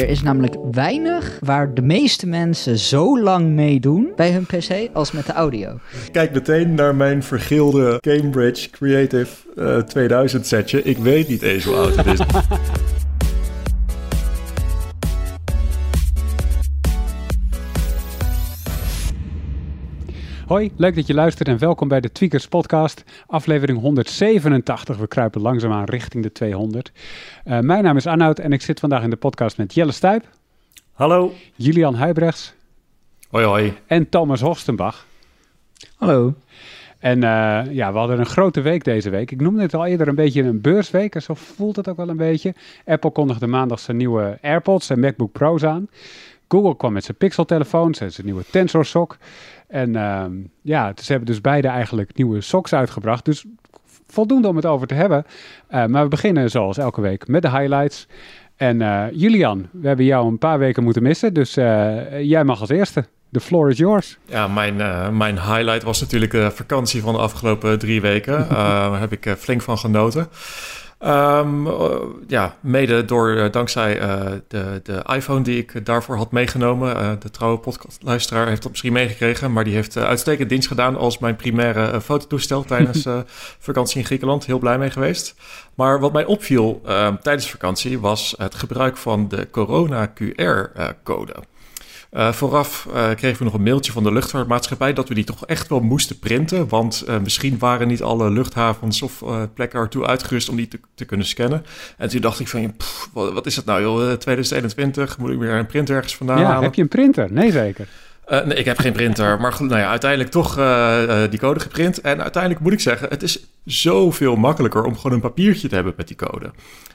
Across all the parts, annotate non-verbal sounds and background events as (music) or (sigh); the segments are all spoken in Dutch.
Er is namelijk weinig waar de meeste mensen zo lang meedoen bij hun PC als met de audio. Kijk meteen naar mijn vergilde Cambridge Creative uh, 2000 setje. Ik weet niet eens hoe oud het is. (laughs) Hoi, leuk dat je luistert en welkom bij de Tweakers podcast, aflevering 187. We kruipen langzaamaan richting de 200. Uh, mijn naam is Arnoud en ik zit vandaag in de podcast met Jelle Stuip. Hallo. Julian Huibrechts. Hoi hoi. En Thomas Horstenbach. Hallo. En uh, ja, we hadden een grote week deze week. Ik noemde het al eerder een beetje een beursweek en zo voelt het ook wel een beetje. Apple kondigde maandag zijn nieuwe AirPods en MacBook Pro's aan. Google kwam met zijn Pixel-telefoons en zijn nieuwe Tensor Sok. En uh, ja, ze hebben dus beide eigenlijk nieuwe socks uitgebracht. Dus voldoende om het over te hebben. Uh, maar we beginnen zoals elke week met de highlights. En uh, Julian, we hebben jou een paar weken moeten missen. Dus eh, jij mag als eerste. The floor is yours. Ja, mijn, mijn highlight was natuurlijk de vakantie van de afgelopen drie weken. (laughs) Daar heb ik flink van genoten. Um, ja, mede door, uh, dankzij uh, de, de iPhone die ik daarvoor had meegenomen. De trouwe podcastluisteraar heeft dat misschien meegekregen, maar die heeft uitstekend dienst gedaan als mijn primaire fototoestel (laughs) tijdens vakantie in Griekenland. Heel blij mee geweest. Maar wat mij opviel ehm, tijdens vakantie was het gebruik van de corona QR-code. Uh, vooraf uh, kregen we nog een mailtje van de luchtvaartmaatschappij dat we die toch echt wel moesten printen. Want uh, misschien waren niet alle luchthavens of plekken ertoe uitgerust om die te, te, kunnen scannen. En toen dacht ik van, pff, wat, wat, is dat nou joh, 2021, moet ik weer een printer ergens vandaan ja, halen? heb je een printer? Nee, zeker. Uh, nee, ik heb geen printer, maar nou ja, uiteindelijk toch uh, uh, die code geprint. En uiteindelijk moet ik zeggen, het is zoveel makkelijker om gewoon een papiertje te hebben met die code.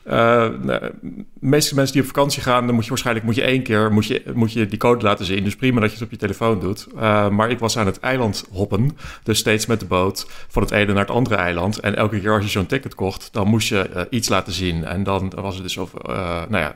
De meeste mensen die op vakantie gaan, dan moet je waarschijnlijk moet je één keer moet je, moet je die code laten zien. Dus prima dat je het op je telefoon doet. maar ik was aan het eiland hoppen, dus steeds met de boot van het ene naar het andere eiland. En elke keer als je zo'n ticket kocht, dan moest je iets laten zien. En dan was het dus over, nou ja,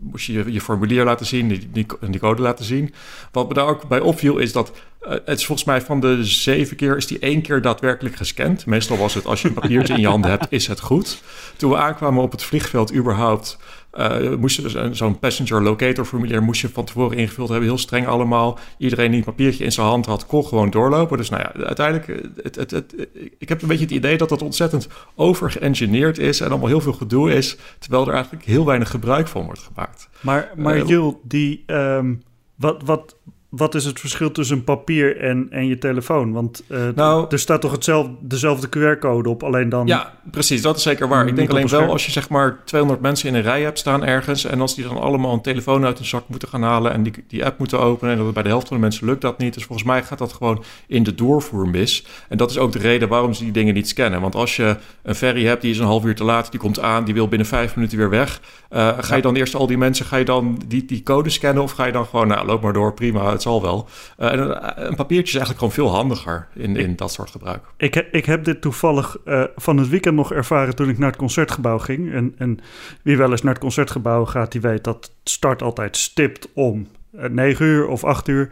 moest je, je je formulier laten zien, die, die, die code laten zien. Wat me daar ook bij opviel is dat uh, het is volgens mij van de zeven keer is die één keer daadwerkelijk gescand. Meestal was het als je een papiertje in je handen hebt, is het goed. Toen we aankwamen op het vliegveld überhaupt, uh, moest je dus zo'n passenger locator formulier moest je van tevoren ingevuld hebben, heel streng allemaal. Iedereen die een papiertje in zijn hand had, kon gewoon doorlopen. Dus nou ja, uiteindelijk, het, het, het, ik heb een beetje het idee dat dat ontzettend overgeëngineerd is en allemaal heel veel gedoe is, terwijl er eigenlijk heel weinig gebruik van wordt gemaakt. Maar, maar uh, Jul, die, um, wat, wat, wat is het verschil tussen papier en, en je telefoon? Want uh, nou, er staat toch hetzelfde, dezelfde QR-code op, alleen dan... Ja, precies, dat is zeker waar. Ik denk alleen wel als je zeg maar 200 mensen in een rij hebt staan ergens... en als die dan allemaal een telefoon uit een zak moeten gaan halen... en die, die app moeten openen en dat bij de helft van de mensen lukt dat niet. Dus volgens mij gaat dat gewoon in de doorvoer mis. En dat is ook de reden waarom ze die dingen niet scannen. Want als je een ferry hebt, die is een half uur te laat... die komt aan, die wil binnen vijf minuten weer weg... Uh, ga je dan eerst al die mensen, ga je dan die, die code scannen... of ga je dan gewoon, nou, loop maar door, prima, het zal wel. Uh, en een, een, papiertje is eigenlijk gewoon veel handiger in, in dat soort gebruik. Ik, ik heb dit toevallig uh, van het weekend nog ervaren toen ik naar het concertgebouw ging. En, en wie wel eens naar het concertgebouw gaat, die weet dat het start altijd stipt om 9 uur of 8 uur.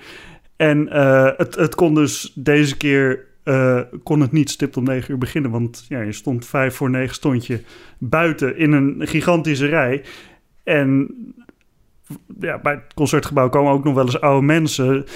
En het, het kon dus deze keer uh, kon het niet stipt om 9 uur beginnen. Want ja, je stond vijf voor negen stond je buiten in een gigantische rij. En ja, bij het concertgebouw komen ook nog wel eens oude mensen.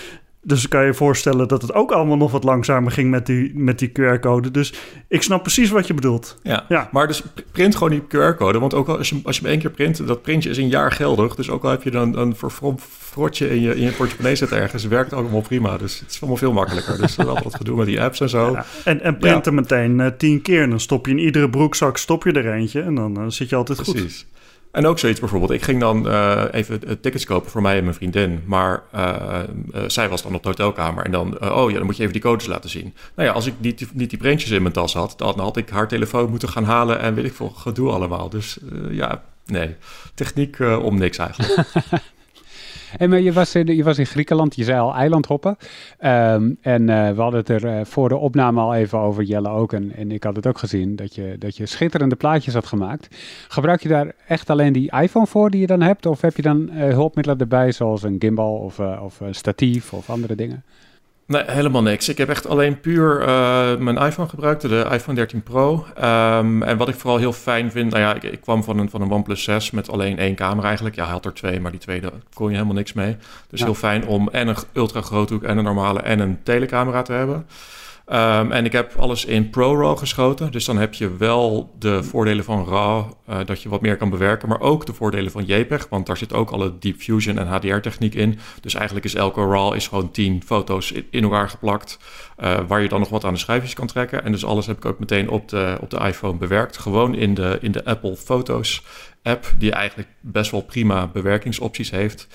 Dus kan je je voorstellen dat het ook allemaal nog wat langzamer ging met die, met die QR-code. Dus ik snap precies wat je bedoelt. Ja, ja. maar dus print gewoon die QR-code. Want ook als je, als je hem één keer print, dat printje is een jaar geldig. Dus ook al heb je dan een frotje in je, in je portemonnee zit ergens, werkt het allemaal prima. Dus het is allemaal veel makkelijker. Dus dat wat gedoe met die apps en zo. Ja. En, en print ja. meteen uh, tien keer. En dan stop je in iedere broekzak stop je er eentje. En dan uh, zit je altijd precies. goed. Precies. En ook zoiets bijvoorbeeld. Ik ging dan uh, even tickets kopen voor mij en mijn vriendin. Maar uh, zij was dan op de hotelkamer. En dan, oh ja, dan moet je even die codes laten zien. Nou ja, als ik niet, niet die printjes in mijn tas had, dan had ik haar telefoon moeten gaan halen en weet ik veel gedoe allemaal. Dus ja, nee. Techniek om niks eigenlijk. (laughs) Maar je, was in, je was in Griekenland, je zei al eilandhoppen. Um, en uh, we hadden het er uh, voor de opname al even over, Jelle ook. En, en ik had het ook gezien, dat je, dat je schitterende plaatjes had gemaakt. Gebruik je daar echt alleen die iPhone voor die je dan hebt? Of heb je dan uh, hulpmiddelen erbij, zoals een gimbal of, of een statief of andere dingen? Nee, helemaal niks. Ik heb echt alleen puur uh, mijn iPhone gebruikt, de iPhone 13 Pro. Um, en wat ik vooral heel fijn vind, nou ja, ik, ik, kwam van een, van een OnePlus 6 met alleen één camera eigenlijk. Ja, hij had er twee, maar die tweede kon je helemaal niks mee. Dus ja. heel fijn om en een ultra groothoek en een normale en een telecamera te hebben. Um, en ik heb alles in ProRAW geschoten. Dus dan heb je wel de voordelen van RAW, uh, dat je wat meer kan bewerken. Maar ook de voordelen van JPEG, want daar zit ook alle Deep Fusion en HDR-techniek in. Dus eigenlijk is elke RAW is gewoon 10 foto's in, elkaar geplakt. Uh, waar je dan nog wat aan de schijfjes kan trekken. En dus alles heb ik ook meteen op de, op de iPhone bewerkt. Gewoon in de, in de Apple Photos app, die eigenlijk best wel prima bewerkingsopties heeft.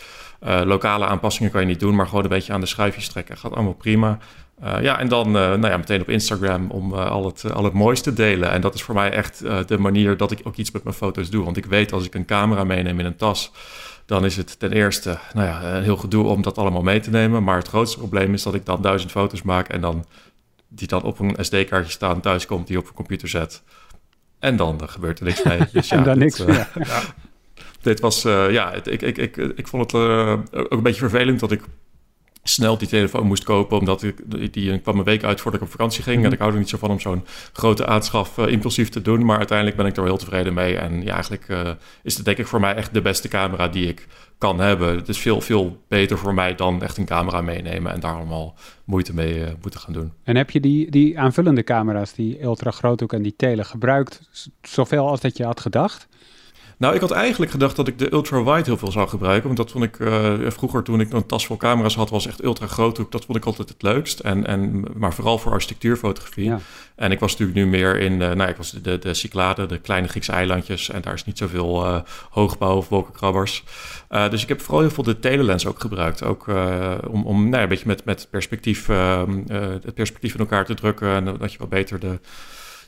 Uh, lokale aanpassingen kan je niet doen, maar gewoon een beetje aan de schuifjes trekken. Gaat allemaal prima. Uh, ja, en dan uh, nou ja, meteen op Instagram om uh, al, het, al het mooiste te delen. En dat is voor mij echt de manier dat ik ook iets met mijn foto's doe. Want ik weet als ik een camera meeneem in een tas, dan is het ten eerste nou ja, een heel gedoe om dat allemaal mee te nemen. Maar het grootste probleem is dat ik dan duizend foto's maak en dan die dan op een SD-kaartje staan, thuis komt, die op een computer zet. En dan gebeurt er niks mee. (laughs) Dus ja, en dan niks. ja. (laughs) ja. Dit was, ja, het, ik, ik, ik, ik vond het ook een beetje vervelend dat ik snel die telefoon moest kopen, omdat ik die kwam een week uit voordat ik op vakantie ging. Mhm. En ik hou er niet zo van om zo'n grote aanschaf uh, impulsief te doen. Maar uiteindelijk ben ik er heel tevreden mee. En ja, eigenlijk uh, is het denk ik voor mij echt de beste camera die ik kan hebben. Het is veel, veel beter voor mij dan echt een camera meenemen en daar allemaal moeite mee uh, moeten gaan doen. En heb je die, die aanvullende camera's, die ultra groothoek en die tele, gebruikt zoveel als dat je had gedacht? Nou, ik had eigenlijk gedacht dat ik de ultra-wide heel veel zou gebruiken. Want dat vond ik uh, vroeger, toen ik een tas vol camera's had, was echt ultra groot. Dat vond ik altijd het leukst. En, en, maar vooral voor architectuurfotografie. Ja. En ik was natuurlijk nu meer in, uh, nou, ik was de, de Cyclade, de kleine Griekse eilandjes. En daar is niet zoveel uh, hoogbouw of wolkenkrabbers. dus ik heb vooral heel veel de telelens ook gebruikt. Ook om, om nou, een beetje met, met perspectief, ehm, het perspectief in elkaar te drukken. En dat je wat beter de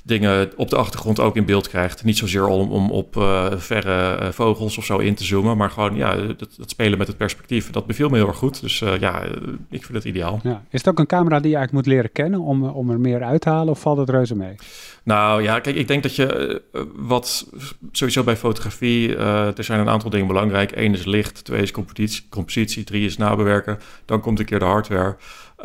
dingen op de achtergrond ook in beeld krijgt. Niet zozeer om, om op uh, verre uh, vogels of zo in te zoomen, maar gewoon ja, dat, dat, spelen met het perspectief. Dat beviel me heel erg goed. Dus uh, ja, ik vind het ideaal. Ja. Is het ook een camera die je eigenlijk moet leren kennen om, om er meer uit te halen of valt het reuze mee? Nou ja, kijk, ik denk dat je wat sowieso bij fotografie, er zijn een aantal dingen belangrijk. Eén is licht, twee is compositie, compositie drie is nabewerken. Dan komt een keer de hardware.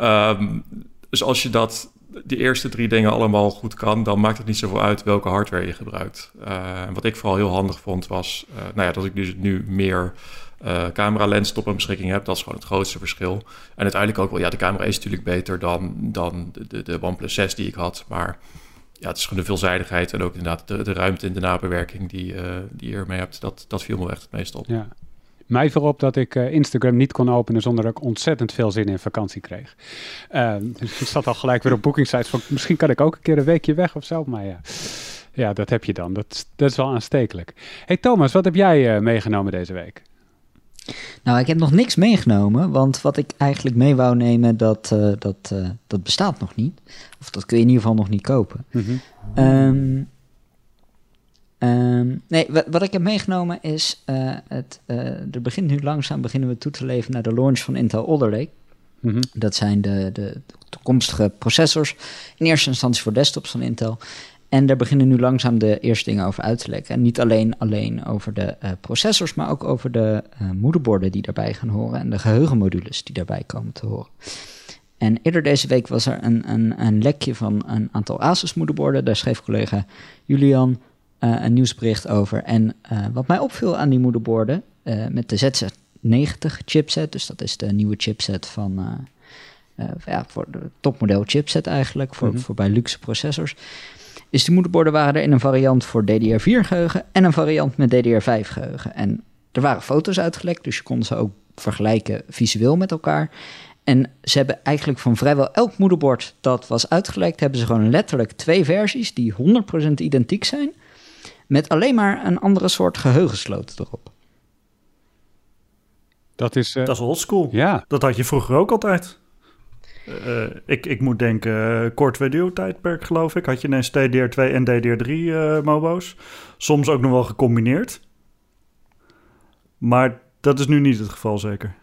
Um, dus als je dat de eerste drie dingen allemaal goed kan, dan maakt het niet zoveel uit welke hardware je gebruikt. En wat ik vooral heel handig vond was, uh, nou ja, dat ik dus nu meer uh, camera-lens tot mijn beschikking heb. Dat is gewoon het grootste verschil. En uiteindelijk ook wel, ja, de camera is natuurlijk beter dan, dan de, de, de OnePlus 6 die ik had. Maar ja, het is gewoon de veelzijdigheid en ook inderdaad de, de ruimte in de nabewerking die, die je ermee hebt. Dat, dat viel me echt het meest op. Ja. Mij viel op dat ik uh, Instagram niet kon openen zonder dat ik ontzettend veel zin in vakantie kreeg. Uh, dus ik zat al gelijk weer op boekingsites van misschien kan ik ook een keer een weekje weg of zo. Maar ja, ja dat heb je dan. Dat, dat is wel aanstekelijk. Hey Thomas, wat heb jij uh, meegenomen deze week? Nou, ik heb nog niks meegenomen, want wat ik eigenlijk mee wou nemen, dat, uh, dat, dat bestaat nog niet. Of dat kun je in ieder geval nog niet kopen. Mm -hmm. um, Um, nee, wat, wat, ik heb meegenomen is, uh, het, uh, er begint nu langzaam beginnen we toe te leven naar de launch van Intel Alder Lake. Mm -hmm. Dat zijn de, de toekomstige processors, in eerste instantie voor desktops van Intel. En daar beginnen nu langzaam de eerste dingen over uit te lekken. En niet alleen, alleen over de uh, processors, maar ook over de moederborden die daarbij gaan horen en de geheugenmodules die daarbij komen te horen. En eerder deze week was er een, een, een lekje van een aantal Asus moederborden. Daar schreef collega Julian een nieuwsbericht over. En uh, wat mij opviel aan die moederborden uh, met de ZZ90 chipset, dus dat is de nieuwe chipset van ja, voor de topmodel chipset eigenlijk, voor, Mhm. voor bij luxe processors. Is die moederborden waren er in een variant voor DDR4 geheugen en een variant met DDR5 geheugen. En er waren foto's uitgelekt, dus je kon ze ook vergelijken visueel met elkaar. En ze hebben eigenlijk van vrijwel elk moederbord dat was uitgelekt, hebben ze gewoon letterlijk twee versies die 100% identiek zijn. Met alleen maar een andere soort geheugensloot erop. Dat is... Uh, Dat is oldschool. ja, Dat had je vroeger ook altijd. Uh, ik, ik moet denken, uh, kort video-tijdperk geloof ik. Had je ineens DDR2 en DDR3 uh, MOBO's. Soms ook nog wel gecombineerd. Maar dat is nu niet het geval zeker.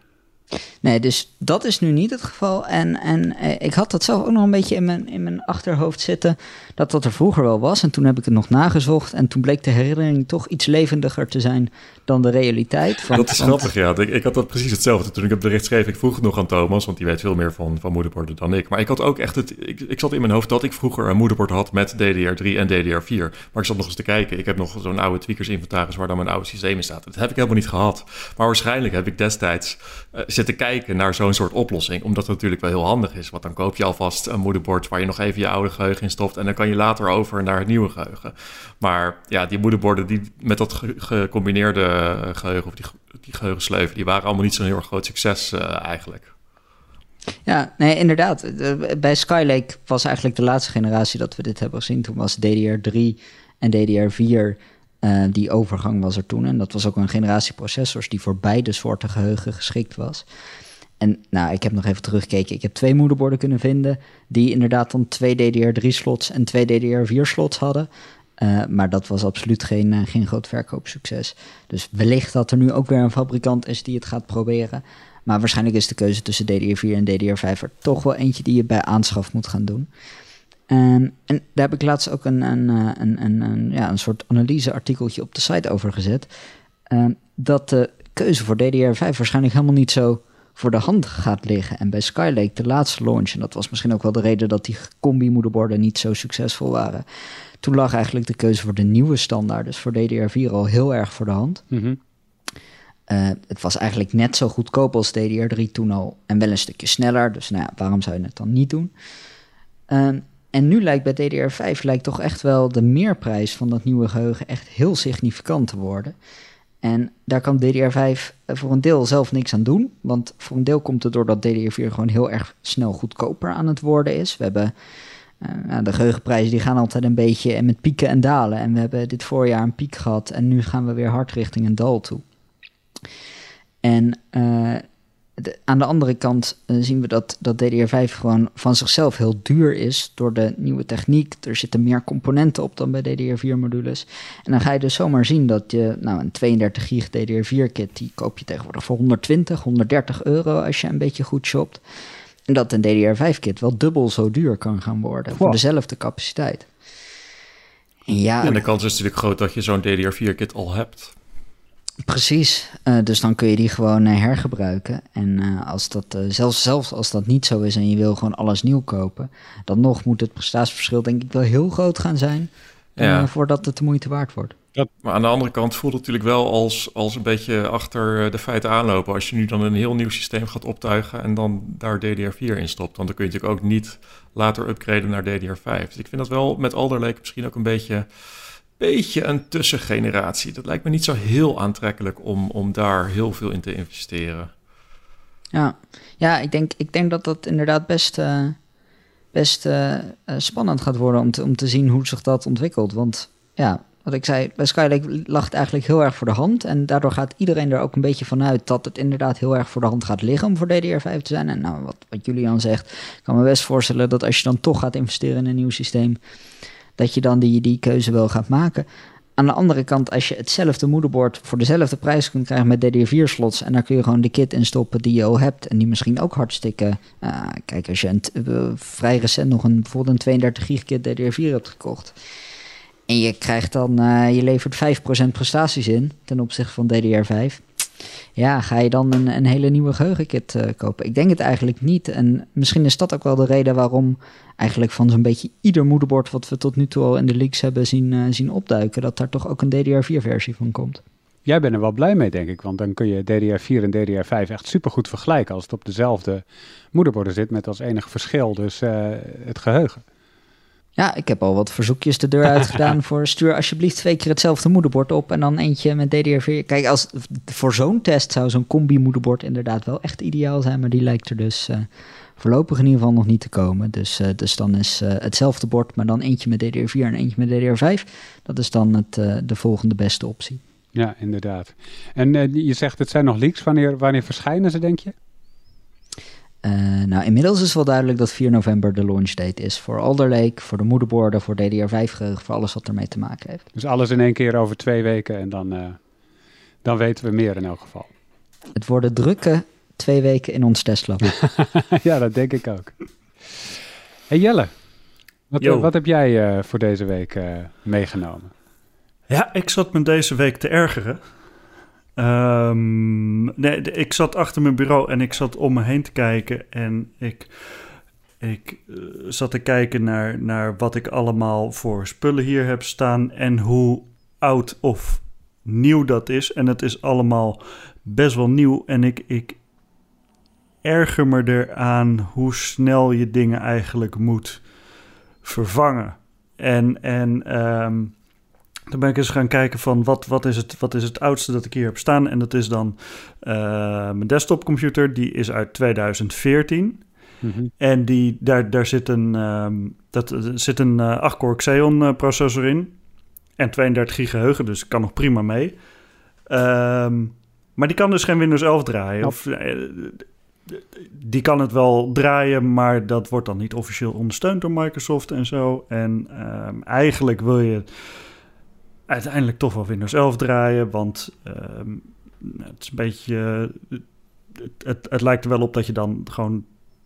Nee, dus dat is nu niet het geval. En, en eh, ik had dat zelf ook nog een beetje in mijn, in mijn achterhoofd zitten, dat dat er vroeger wel was. En toen heb ik het nog nagezocht en toen bleek de herinnering toch iets levendiger te zijn dan de realiteit. Van, dat is grappig, ja. Ik, ik, had dat precies hetzelfde. Toen ik het bericht schreef, ik vroeg het nog aan Thomas, want die weet veel meer van, van moederborden dan ik. Maar ik had ook echt het, ik, ik zat in mijn hoofd dat ik vroeger een moederbord had met DDR3 en DDR4. Maar ik zat nog eens te kijken. Ik heb nog zo'n oude tweakers inventaris waar dan mijn oude systeem in staat. Dat heb ik helemaal niet gehad. Maar waarschijnlijk heb ik destijds uh, zitten kijken naar zo'n soort oplossing. Omdat het natuurlijk wel heel handig is. Want dan koop je alvast een moederbord waar je nog even je oude geheugen in stopt. En dan kan je later over naar het nieuwe geheugen. Maar ja, die moederborden die met dat gecombineerde geheugen of die, die geheugensleuven, die waren allemaal niet zo'n heel erg groot succes uh, eigenlijk. Ja, nee, inderdaad. Bij Skylake was eigenlijk de laatste generatie dat we dit hebben gezien. Toen was DDR3 en DDR4 uh, die overgang was er toen. En dat was ook een generatie processors die voor beide soorten geheugen geschikt was. En nou, ik heb nog even teruggekeken. Ik heb twee moederborden kunnen vinden die inderdaad dan twee DDR3-slots en twee DDR4-slots hadden. Uh, maar dat was absoluut geen, uh, geen groot verkoopsucces. Dus wellicht dat er nu ook weer een fabrikant is die het gaat proberen. Maar waarschijnlijk is de keuze tussen DDR4 en DDR5 er toch wel eentje die je bij aanschaf moet gaan doen. Um, en daar heb ik laatst ook een, een, eh, een, een, een, ja, een soort analyseartikeltje op de site over gezet. Um, dat de keuze voor DDR5 waarschijnlijk helemaal niet zo voor de hand gaat liggen. En bij Skylake, de laatste launch, en dat was misschien ook wel de reden dat die combi-moederborden niet zo succesvol waren. Toen lag eigenlijk de keuze voor de nieuwe standaard, dus voor DDR4, al heel erg voor de hand. Mm -hmm. uh, het was eigenlijk net zo goedkoop als DDR3 toen al, en wel een stukje sneller. Dus nou ja, waarom zou je het dan niet doen? En nu lijkt bij DDR5 lijkt toch echt wel de meerprijs van dat nieuwe geheugen echt heel significant te worden. En daar kan DDR5 voor een deel zelf niks aan doen. Want voor een deel komt het doordat DDR4 gewoon heel erg snel goedkoper aan het worden is. We hebben uh, de geheugenprijzen die gaan altijd een beetje met pieken en dalen. En we hebben dit voorjaar een piek gehad en nu gaan we weer hard richting een dal toe. En uh, de, aan de andere kant uh, zien we dat, dat DDR5 gewoon van zichzelf heel duur is door de nieuwe techniek. Er zitten meer componenten op dan bij DDR4-modules. En dan ga je dus zomaar zien dat je, nou, een 32 gig DDR4-kit, die koop je tegenwoordig voor 120, 130 euro als je een beetje goed shopt. En dat een DDR5-kit wel dubbel zo duur kan gaan worden wow. voor dezelfde capaciteit. Ja, en de kans is natuurlijk groot dat je zo'n DDR4-kit al hebt. Precies, uh, dus dan kun je die gewoon uh, hergebruiken. En uh, als dat, zelfs, zelfs als dat niet zo is en je wil gewoon alles nieuw kopen, dan nog moet het prestatieverschil denk ik wel heel groot gaan zijn ja. voordat het de moeite waard wordt. Ja, maar aan de andere kant voelt het natuurlijk wel als, als een beetje achter de feiten aanlopen. Als je nu dan een heel nieuw systeem gaat optuigen en dan daar DDR4 in stopt, want dan kun je natuurlijk ook niet later upgraden naar DDR5. Dus ik vind dat wel met Alder misschien ook een beetje beetje een tussengeneratie. Dat lijkt me niet zo heel aantrekkelijk om, om daar heel veel in te investeren. Ja, ja ik, denk, ik denk dat dat inderdaad best, uh, best uh, spannend gaat worden om te, om te zien hoe zich dat ontwikkelt. Want ja, wat ik zei, bij Skylake lag het eigenlijk heel erg voor de hand. En daardoor gaat iedereen er ook een beetje vanuit dat het inderdaad heel erg voor de hand gaat liggen om voor DDR5 te zijn. En nou, wat, wat Julian zegt, kan me best voorstellen dat als je dan toch gaat investeren in een nieuw systeem, dat je dan die, die keuze wel gaat maken. Aan de andere kant, als je hetzelfde moederbord voor dezelfde prijs kunt krijgen met DDR4-slots... en daar kun je gewoon de kit in stoppen die je al hebt... en die misschien ook hartstikke... Uh, kijk, als je uh, vrij recent nog een, bijvoorbeeld een 32 gig kit DDR4 hebt gekocht... en je krijgt dan... Uh, je levert 5% prestaties in ten opzichte van DDR5... Ja, ga je dan een, een hele nieuwe geheugenkit uh, kopen? Ik denk het eigenlijk niet. En misschien is dat ook wel de reden waarom eigenlijk van zo'n beetje ieder moederbord wat we tot nu toe al in de leaks hebben zien, uh, zien opduiken, dat daar toch ook een DDR4-versie van komt. Jij bent er wel blij mee, denk ik, want dan kun je DDR4 en DDR5 echt supergoed vergelijken als het op dezelfde moederborden zit, met als enig verschil dus uh, het geheugen. Ja, ik heb al wat verzoekjes de deur uitgedaan (laughs) voor stuur alsjeblieft twee keer hetzelfde moederbord op en dan eentje met DDR4. Kijk, als, voor zo'n test zou zo'n combi-moederbord inderdaad wel echt ideaal zijn, maar die lijkt er dus uh, voorlopig in ieder geval nog niet te komen. Dus, uh, dus dan is uh, hetzelfde bord, maar dan eentje met DDR4 en eentje met DDR5. Dat is dan het, de volgende beste optie. Ja, inderdaad. En je zegt het zijn nog leaks. Wanneer, wanneer verschijnen ze, denk je? Uh, nou, inmiddels is wel duidelijk dat 4 november de launch date is voor Alder Lake, voor de moederborden, voor DDR5 geheugen, voor alles wat ermee te maken heeft. Dus alles in één keer over twee weken en dan, uh, dan weten we meer in elk geval. Het worden drukke twee weken in ons testlab. (laughs) ja, dat denk ik ook. Hey Jelle, wat, Yo. wat heb jij eh, voor deze week eh, meegenomen? Ja, ik zat me deze week te ergeren. Ehm, nee, ik zat achter mijn bureau en ik zat om me heen te kijken. En ik, ik eh, zat te kijken naar, naar wat ik allemaal voor spullen hier heb staan. En hoe oud of nieuw dat is. En het is allemaal best wel nieuw. En ik, ik erger me eraan hoe snel je dingen eigenlijk moet vervangen. En, en ehm, toen ben ik eens gaan kijken van wat, wat, is het, wat is het oudste dat ik hier heb staan. En dat is dan eh, mijn desktopcomputer. Die is uit 2014. Mhm. En die, daar, daar zit een, ehm, dat, er zit een eh 8-core Xeon eh, processor in. En 32 gig geheugen, dus kan nog prima mee. Ehm, maar die kan dus geen Windows 11 draaien. Of, eh, die kan het wel draaien, maar dat wordt dan niet officieel ondersteund door Microsoft en zo. En ehm, eigenlijk wil je uiteindelijk toch wel Windows 11 draaien, want ehm, het is een beetje... eh, het, het, lijkt er wel op dat je dan gewoon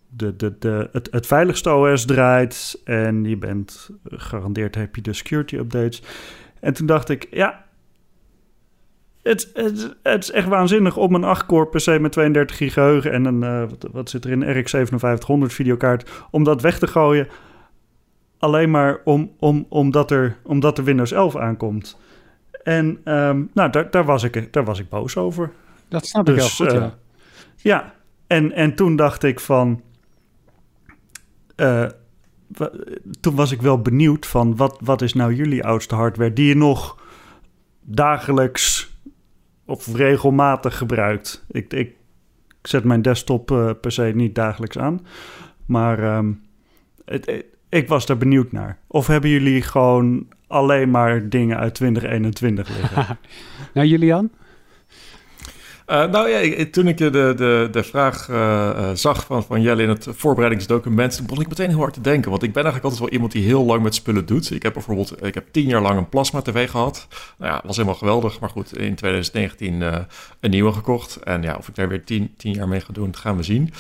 de, de, de, het, het veiligste OS draait en je bent gegarandeerd heb je de security updates. En toen dacht ik, ja, het, het, het is echt waanzinnig om een 8-core PC met 32 gig geheugen en een, eh, wat, wat zit er in, RX 5700 videokaart, om dat weg te gooien. Alleen maar om, om, omdat, er, omdat er Windows 11 aankomt. En ehm, nou, daar, daar, was ik, daar was ik boos over. Dat snap ik Dus, heel goed, eh, ja. Ja, en, en toen dacht ik van. eh, toen was ik wel benieuwd van wat, wat is nou jullie oudste hardware die je nog dagelijks of regelmatig gebruikt. Ik, ik zet mijn desktop eh, per se niet dagelijks aan, maar ehm, het- ik was daar benieuwd naar. Of hebben jullie gewoon alleen maar dingen uit 2021 liggen? (laughs) Nou, Julian? Eh, nou ja, toen ik de, de, de vraag eh, eh, zag van, van Jelle in het voorbereidingsdocument, begon ik meteen heel hard te denken. Want ik ben eigenlijk altijd wel iemand die heel lang met spullen doet. Ik heb bijvoorbeeld ik heb tien jaar lang een plasma tv gehad. Nou ja, was helemaal geweldig. Maar goed, in 2019 eh, een nieuwe gekocht. En ja, of ik daar weer tien, tien jaar mee ga doen, dat gaan we zien.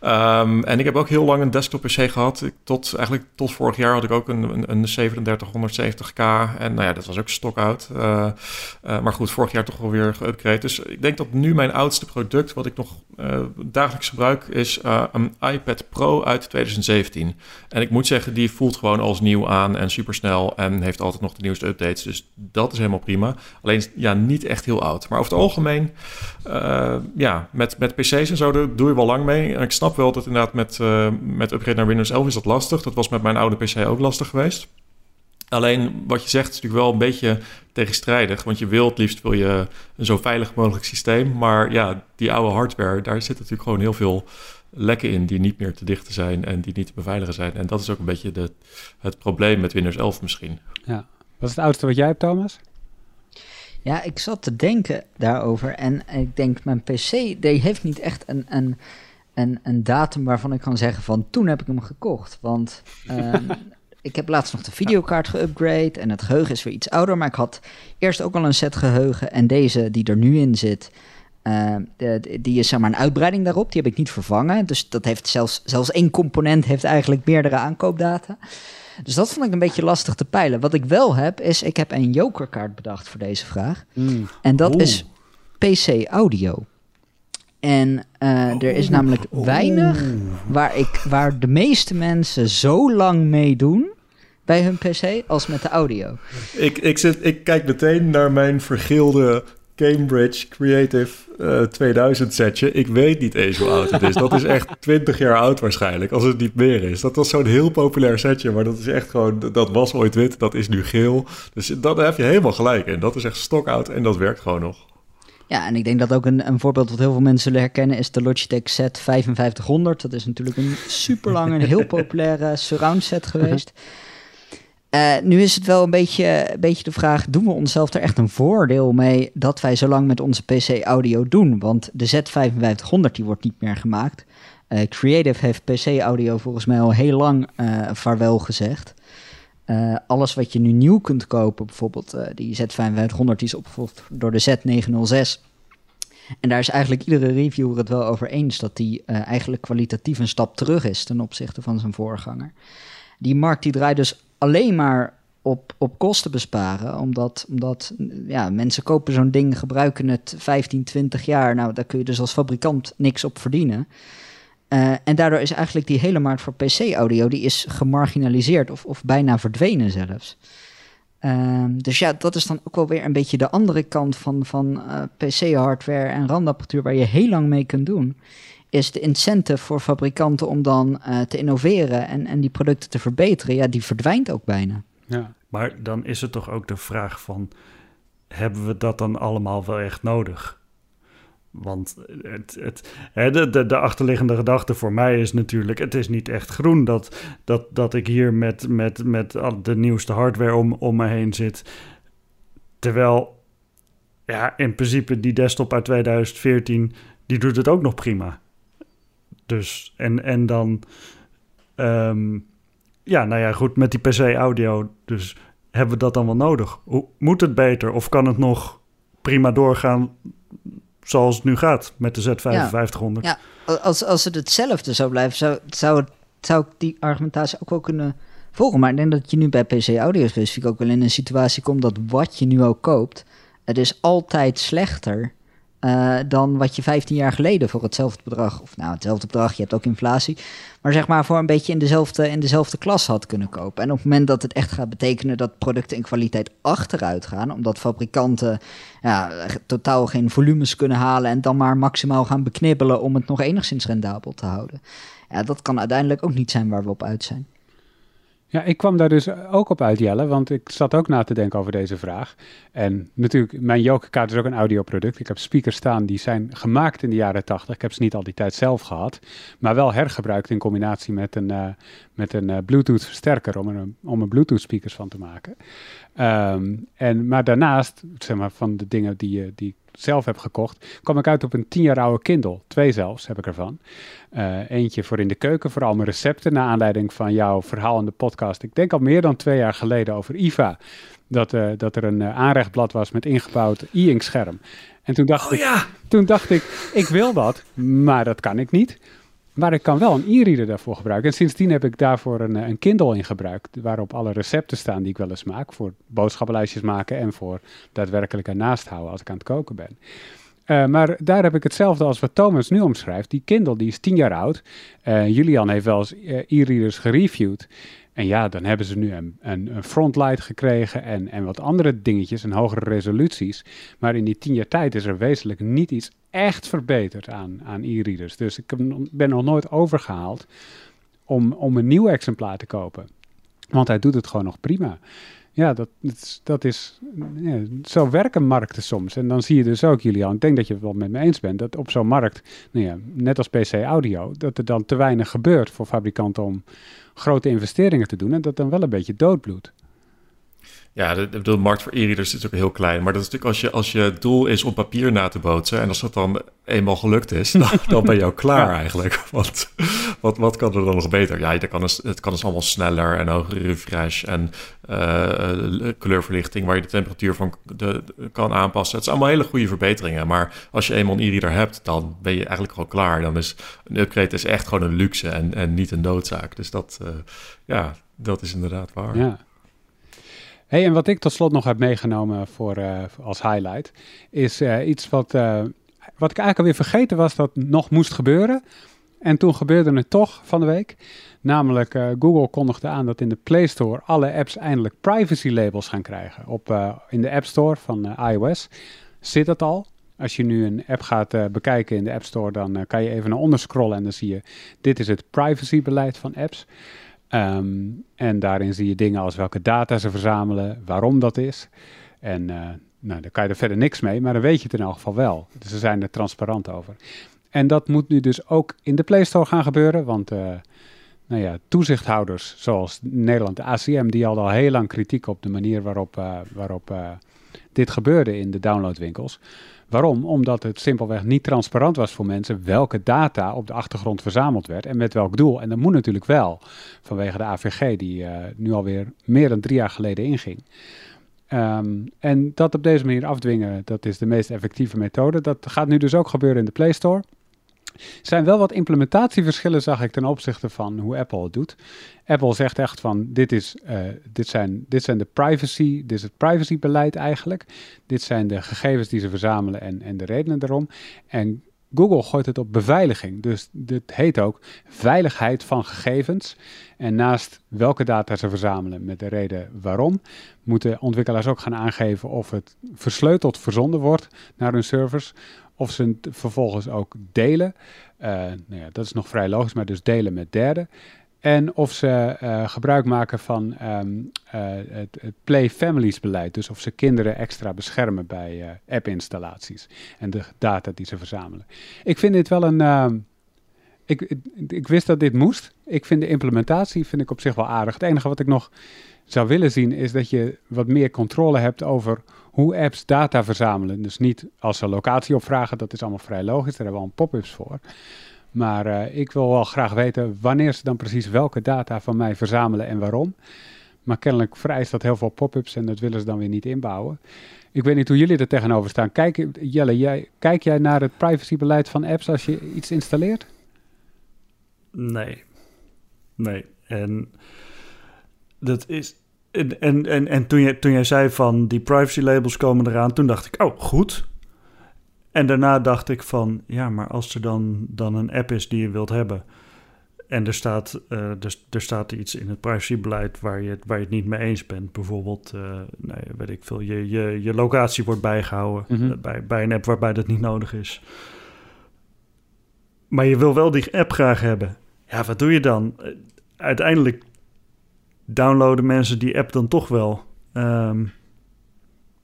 Ehm, en ik heb ook heel lang een desktop PC gehad. Ik, tot, eigenlijk tot vorig jaar had ik ook een, een, een 3770K. En nou ja, dat was ook eh, maar goed, vorig jaar toch wel weer geüpgrade. Dus ik denk dat nu mijn oudste product, wat ik nog eh, dagelijks gebruik, is eh, een iPad Pro uit 2017. En ik moet zeggen, die voelt gewoon als nieuw aan en supersnel en heeft altijd nog de nieuwste updates. Dus dat is helemaal prima. Alleen ja, niet echt heel oud. Maar over het algemeen, eh, ja, met, met PC's en zo doe je wel lang mee. En ik snap wel dat inderdaad met, met upgrade naar Windows 11 is dat lastig. Dat was met mijn oude PC ook lastig geweest. Alleen wat je zegt is natuurlijk wel een beetje tegenstrijdig. Want je wil het liefst wil je een zo veilig mogelijk systeem. Maar ja, die oude hardware, daar zit natuurlijk gewoon heel veel lekken in die niet meer te dichten zijn en die niet te beveiligen zijn. En dat is ook een beetje de, het probleem met Windows 11 misschien. Wat is het oudste wat jij hebt, Thomas? Ja, ik zat te denken daarover en ik denk, mijn PC, die heeft niet echt een, een, een, een datum waarvan ik kan zeggen van toen heb ik hem gekocht. Want (laughs) ehm, ik heb laatst nog de videokaart geüpgrade en het geheugen is weer iets ouder, maar ik had eerst ook al een set geheugen en deze die er nu in zit, de- die is zeg maar een uitbreiding daarop, die heb ik niet vervangen. Dus dat heeft zelfs, zelfs één component heeft eigenlijk meerdere aankoopdata. Dus dat vond ik een beetje lastig te peilen. Wat ik wel heb, is ik heb een jokerkaart bedacht voor deze vraag. En dat Oeh. is PC audio. En eh, er is namelijk weinig waar, ik, waar de meeste mensen zo lang meedoen bij hun PC als met de audio. Ik, ik, zit, ik kijk meteen naar mijn vergeelde Cambridge Creative eh, 2000 setje. Ik weet niet eens hoe oud het is. Dat is echt (laughs) 20 jaar oud waarschijnlijk, als het niet meer is. Dat was zo'n heel populair setje, maar dat is echt gewoon... Dat was ooit wit, dat is nu geel. Dus dat, daar heb je helemaal gelijk in. Dat is echt stokoud en dat werkt gewoon nog. Ja, en ik denk dat ook een, een voorbeeld wat heel veel mensen zullen herkennen is de Logitech Z5500. Dat is natuurlijk een super lange en heel (laughs) populaire surround set geweest. Eh, nu is het wel een beetje, een beetje de vraag, doen we onszelf er echt een voordeel mee dat wij zo lang met onze PC audio doen? Want de Z5500 die wordt niet meer gemaakt. Eh, Creative heeft PC audio volgens mij al heel lang eh vaarwel gezegd. Eh, alles wat je nu nieuw kunt kopen, bijvoorbeeld eh, die Z5500, die is opgevolgd door de Z906. En daar is eigenlijk iedere reviewer het wel over eens dat die uh, eigenlijk kwalitatief een stap terug is ten opzichte van zijn voorganger. Die markt die draait dus alleen maar op, op kosten besparen, omdat, omdat ja, mensen kopen zo'n ding, gebruiken het 15, 20 jaar. Nou, daar kun je dus als fabrikant niks op verdienen. Uh, en daardoor is eigenlijk die hele markt voor PC-audio die is gemarginaliseerd of, of bijna verdwenen zelfs. Uh, dus ja, dat is dan ook wel weer een beetje de andere kant van, van uh, PC-hardware en randapparatuur waar je heel lang mee kunt doen. Is de incentive voor fabrikanten om dan uh, te innoveren en, en die producten te verbeteren, ja, die verdwijnt ook bijna. Ja, maar dan is het toch ook de vraag van, hebben we dat dan allemaal wel echt nodig? Want het, het, de, de, de achterliggende gedachte voor mij is natuurlijk: het is niet echt groen dat, dat, dat ik hier met, met, met de nieuwste hardware om, om me heen zit. Terwijl, ja, in principe die desktop uit 2014, die doet het ook nog prima. Dus, en, en dan, um, ja, nou ja, goed, met die PC-audio, dus hebben we dat dan wel nodig? Hoe, moet het beter of kan het nog prima doorgaan zoals het nu gaat met de Z5500. Ja, als, als het hetzelfde zou blijven, zou, zou, zou ik die argumentatie ook wel kunnen volgen. Maar ik denk dat je nu bij PC Audio specifiek ook wel in een situatie komt dat wat je nu ook koopt, het is altijd slechter uh, dan wat je 15 jaar geleden voor hetzelfde bedrag, of nou hetzelfde bedrag, je hebt ook inflatie, maar zeg maar voor een beetje in dezelfde, in dezelfde klas had kunnen kopen. En op het moment dat het echt gaat betekenen dat producten in kwaliteit achteruit gaan, omdat fabrikanten ja, totaal geen volumes kunnen halen en dan maar maximaal gaan beknibbelen om het nog enigszins rendabel te houden. Ja, dat kan uiteindelijk ook niet zijn waar we op uit zijn. Ja, ik kwam daar dus ook op uit, Jelle, want ik zat ook na te denken over deze vraag. En natuurlijk, mijn Jokerkaart is ook een audioproduct. Ik heb speakers staan die zijn gemaakt in de jaren 80. Ik heb ze niet al die tijd zelf gehad, maar wel hergebruikt in combinatie met een, uh, met een uh, Bluetooth versterker om er, om er Bluetooth speakers van te maken. Um, en, maar daarnaast, zeg maar, van de dingen die, die zelf heb gekocht, kwam ik uit op een tien jaar oude Kindle. Twee zelfs heb ik ervan. Uh, eentje voor in de keuken, voor al mijn recepten, naar aanleiding van jouw verhaal in de podcast. Ik denk al meer dan twee jaar geleden over IVA. Dat, uh, dat er een uh, aanrechtblad was met ingebouwd e-ink scherm. En toen dacht, oh, ik, ja. toen dacht ik, ik wil dat, maar dat kan ik niet. Maar ik kan wel een e-reader daarvoor gebruiken. En sindsdien heb ik daarvoor een, een Kindle in gebruikt. Waarop alle recepten staan die ik wel eens maak. Voor boodschappenlijstjes maken en voor daadwerkelijk ernaast houden als ik aan het koken ben. Uh, maar daar heb ik hetzelfde als wat Thomas nu omschrijft. Die Kindle die is tien jaar oud. Uh, Julian heeft wel eens e-readers gereviewd. En ja, dan hebben ze nu een, een, een frontlight gekregen en, en wat andere dingetjes en hogere resoluties. Maar in die tien jaar tijd is er wezenlijk niet iets echt verbeterd aan, aan e-readers. Dus ik ben nog nooit overgehaald om, om een nieuw exemplaar te kopen. Want hij doet het gewoon nog prima. Ja, dat, dat is, ja, zo werken markten soms. En dan zie je dus ook, Julian, ik denk dat je het wel met me eens bent, dat op zo'n markt, nou ja, net als PC Audio, dat er dan te weinig gebeurt voor fabrikanten om grote investeringen te doen en dat dan wel een beetje doodbloedt. Ja, de, de, markt voor e-readers is ook heel klein. Maar dat is natuurlijk als je, als je doel is om papier na te bootsen... en als dat dan eenmaal gelukt is, (laughs) dan, dan ben je ook klaar eigenlijk. (laughs) Want wat, wat kan er dan nog beter? Ja, het kan, dus, het kan dus allemaal sneller en hogere refresh... en uh, kleurverlichting waar je de temperatuur van de, kan aanpassen. Het zijn allemaal hele goede verbeteringen. Maar als je eenmaal een e-reader hebt, dan ben je eigenlijk gewoon klaar. Dan is een upgrade is echt gewoon een luxe en, en niet een noodzaak. Dus dat, uh, ja, dat is inderdaad waar. Ja. Hey, en wat ik tot slot nog heb meegenomen voor, uh, als highlight, is uh, iets wat, uh, wat ik eigenlijk alweer vergeten was dat nog moest gebeuren. En toen gebeurde het toch van de week. Namelijk, Google kondigde aan dat in de Play Store alle apps eindelijk privacy labels gaan krijgen. Op, in de App Store van iOS zit dat al. Als je nu een app gaat bekijken in de App Store, dan kan je even naar onder scrollen en dan zie je, dit is het privacybeleid van apps. Um, en daarin zie je dingen als welke data ze verzamelen, waarom dat is. En uh, nou, daar kan je er verder niks mee, maar dan weet je het in elk geval wel. Dus ze zijn er transparant over. En dat moet nu dus ook in de Play Store gaan gebeuren, want uh, nou ja, toezichthouders zoals Nederland, de ACM, die hadden al heel lang kritiek op de manier waarop, uh, waarop dit gebeurde in de downloadwinkels. Waarom? Omdat het simpelweg niet transparant was voor mensen welke data op de achtergrond verzameld werd en met welk doel. En dat moet natuurlijk wel, vanwege de AVG die uh, nu alweer meer dan drie jaar geleden inging. Ehm, en dat op deze manier afdwingen, dat is de meest effectieve methode. Dat gaat nu dus ook gebeuren in de Play Store. Er zijn wel wat implementatieverschillen, zag ik, ten opzichte van hoe Apple het doet. Apple zegt echt van, dit, is, uh, dit, zijn, dit zijn de privacy, dit is het privacybeleid eigenlijk. Dit zijn de gegevens die ze verzamelen en, en de redenen daarom. En Google gooit het op beveiliging. Dus dit heet ook veiligheid van gegevens. En naast welke data ze verzamelen met de reden waarom, moeten ontwikkelaars ook gaan aangeven of het versleuteld verzonden wordt naar hun servers. Of ze het vervolgens ook delen. Uh, nou ja, dat is nog vrij logisch, maar dus delen met derden. En of ze uh, gebruik maken van um, uh, het, Play Families beleid. Dus of ze kinderen extra beschermen bij app-installaties en de data die ze verzamelen. Ik vind dit wel een. Ehm, ik, ik, wist dat dit moest. Ik vind de implementatie vind ik op zich wel aardig. Het enige wat ik nog zou willen zien is dat je wat meer controle hebt over hoe apps data verzamelen. Dus niet als ze locatie opvragen, dat is allemaal vrij logisch. Daar hebben we al pop-ups voor. Maar uh, ik wil wel graag weten wanneer ze dan precies welke data van mij verzamelen en waarom. Maar kennelijk vereist dat heel veel pop-ups en dat willen ze dan weer niet inbouwen. Ik weet niet hoe jullie er tegenover staan. Kijk, Jelle, jij, kijk jij naar het privacybeleid van apps als je iets installeert? Nee. Nee. En dat is. En, en, en, en toen, jij, toen jij zei van die privacy labels komen eraan, toen dacht ik, oh goed, en daarna dacht ik van, ja, maar als er dan, dan een app is die je wilt hebben... en er staat, uh, er, er staat iets in het privacybeleid waar je, waar je het niet mee eens bent... bijvoorbeeld, uh, nee, weet ik veel, je, je, je locatie wordt bijgehouden mm -hmm. bij, bij een app waarbij dat niet nodig is... Maar je wil wel die app graag hebben. Ja, wat doe je dan? Uiteindelijk downloaden mensen die app dan toch wel. Um,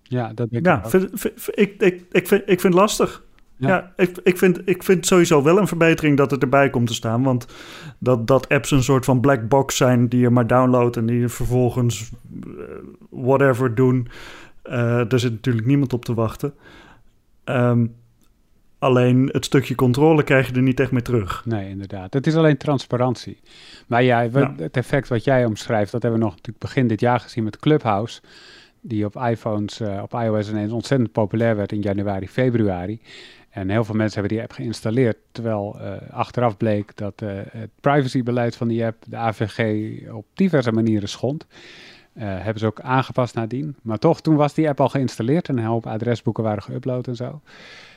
ja, dat denk ja, ik, vind, vind, ik, ik, ik, vind, ik vind het lastig. Ja, ja ik, ik, vind, ik vind sowieso wel een verbetering dat het erbij komt te staan. Want dat, dat apps een soort van black box zijn die je maar downloadt en die je vervolgens uh, whatever doen. Uh, daar zit natuurlijk niemand op te wachten. Um, alleen het stukje controle krijg je er niet echt mee terug. Nee, inderdaad. Het is alleen transparantie. Maar ja, ja. het effect wat jij omschrijft, dat hebben we nog natuurlijk begin dit jaar gezien met Clubhouse die op iPhones, uh, op iOS ineens ontzettend populair werd in januari, februari. En heel veel mensen hebben die app geïnstalleerd, terwijl uh, achteraf bleek dat uh, het privacybeleid van die app de AVG op diverse manieren schond. hebben ze ook aangepast nadien. Maar toch, toen was die app al geïnstalleerd en een hoop adresboeken waren geüpload en zo.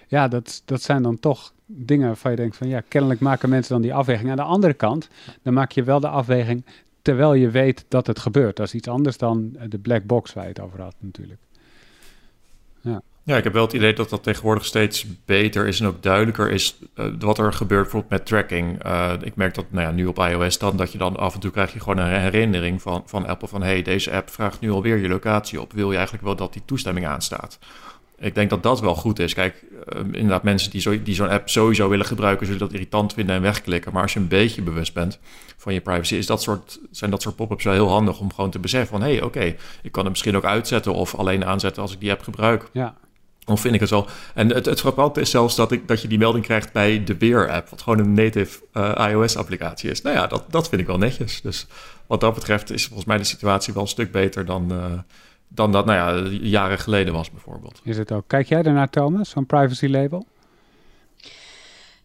Ja, dat, dat zijn dan toch dingen waarvan je denkt van ja, kennelijk maken mensen dan die afweging. Aan de andere kant, dan maak je wel de afweging terwijl je weet dat het gebeurt. Dat is iets anders dan de black box waar je het over had natuurlijk. Ja. Ja, ik heb wel het idee dat dat tegenwoordig steeds beter is en ook duidelijker is uh, wat er gebeurt bijvoorbeeld met tracking. Uh, ik merk dat nou ja, nu op iOS dan, dat je dan af en toe krijg je gewoon een herinnering van, van Apple van hey, deze app vraagt nu alweer je locatie op. Wil je eigenlijk wel dat die toestemming aanstaat? Ik denk dat dat wel goed is. Kijk, uh, inderdaad, mensen die, zo, die zo'n app sowieso willen gebruiken, zullen dat irritant vinden en wegklikken. Maar als je een beetje bewust bent van je privacy, is dat soort, zijn dat soort pop-ups wel heel handig om gewoon te beseffen van hé, hey, oké, ik kan het misschien ook uitzetten of alleen aanzetten als ik die app gebruik. Ja. Dan vind ik het wel. En het, het frappante is zelfs dat, ik, dat je die melding krijgt bij de Beer-app, wat gewoon een native uh, iOS-applicatie is. Nou ja, dat, dat vind ik wel netjes. Dus wat dat betreft is volgens mij de situatie wel een stuk beter dan. Uh, dan dat, nou ja, jaren geleden was bijvoorbeeld. Is het ook. Kijk jij daarnaar, Thomas, zo'n privacy label?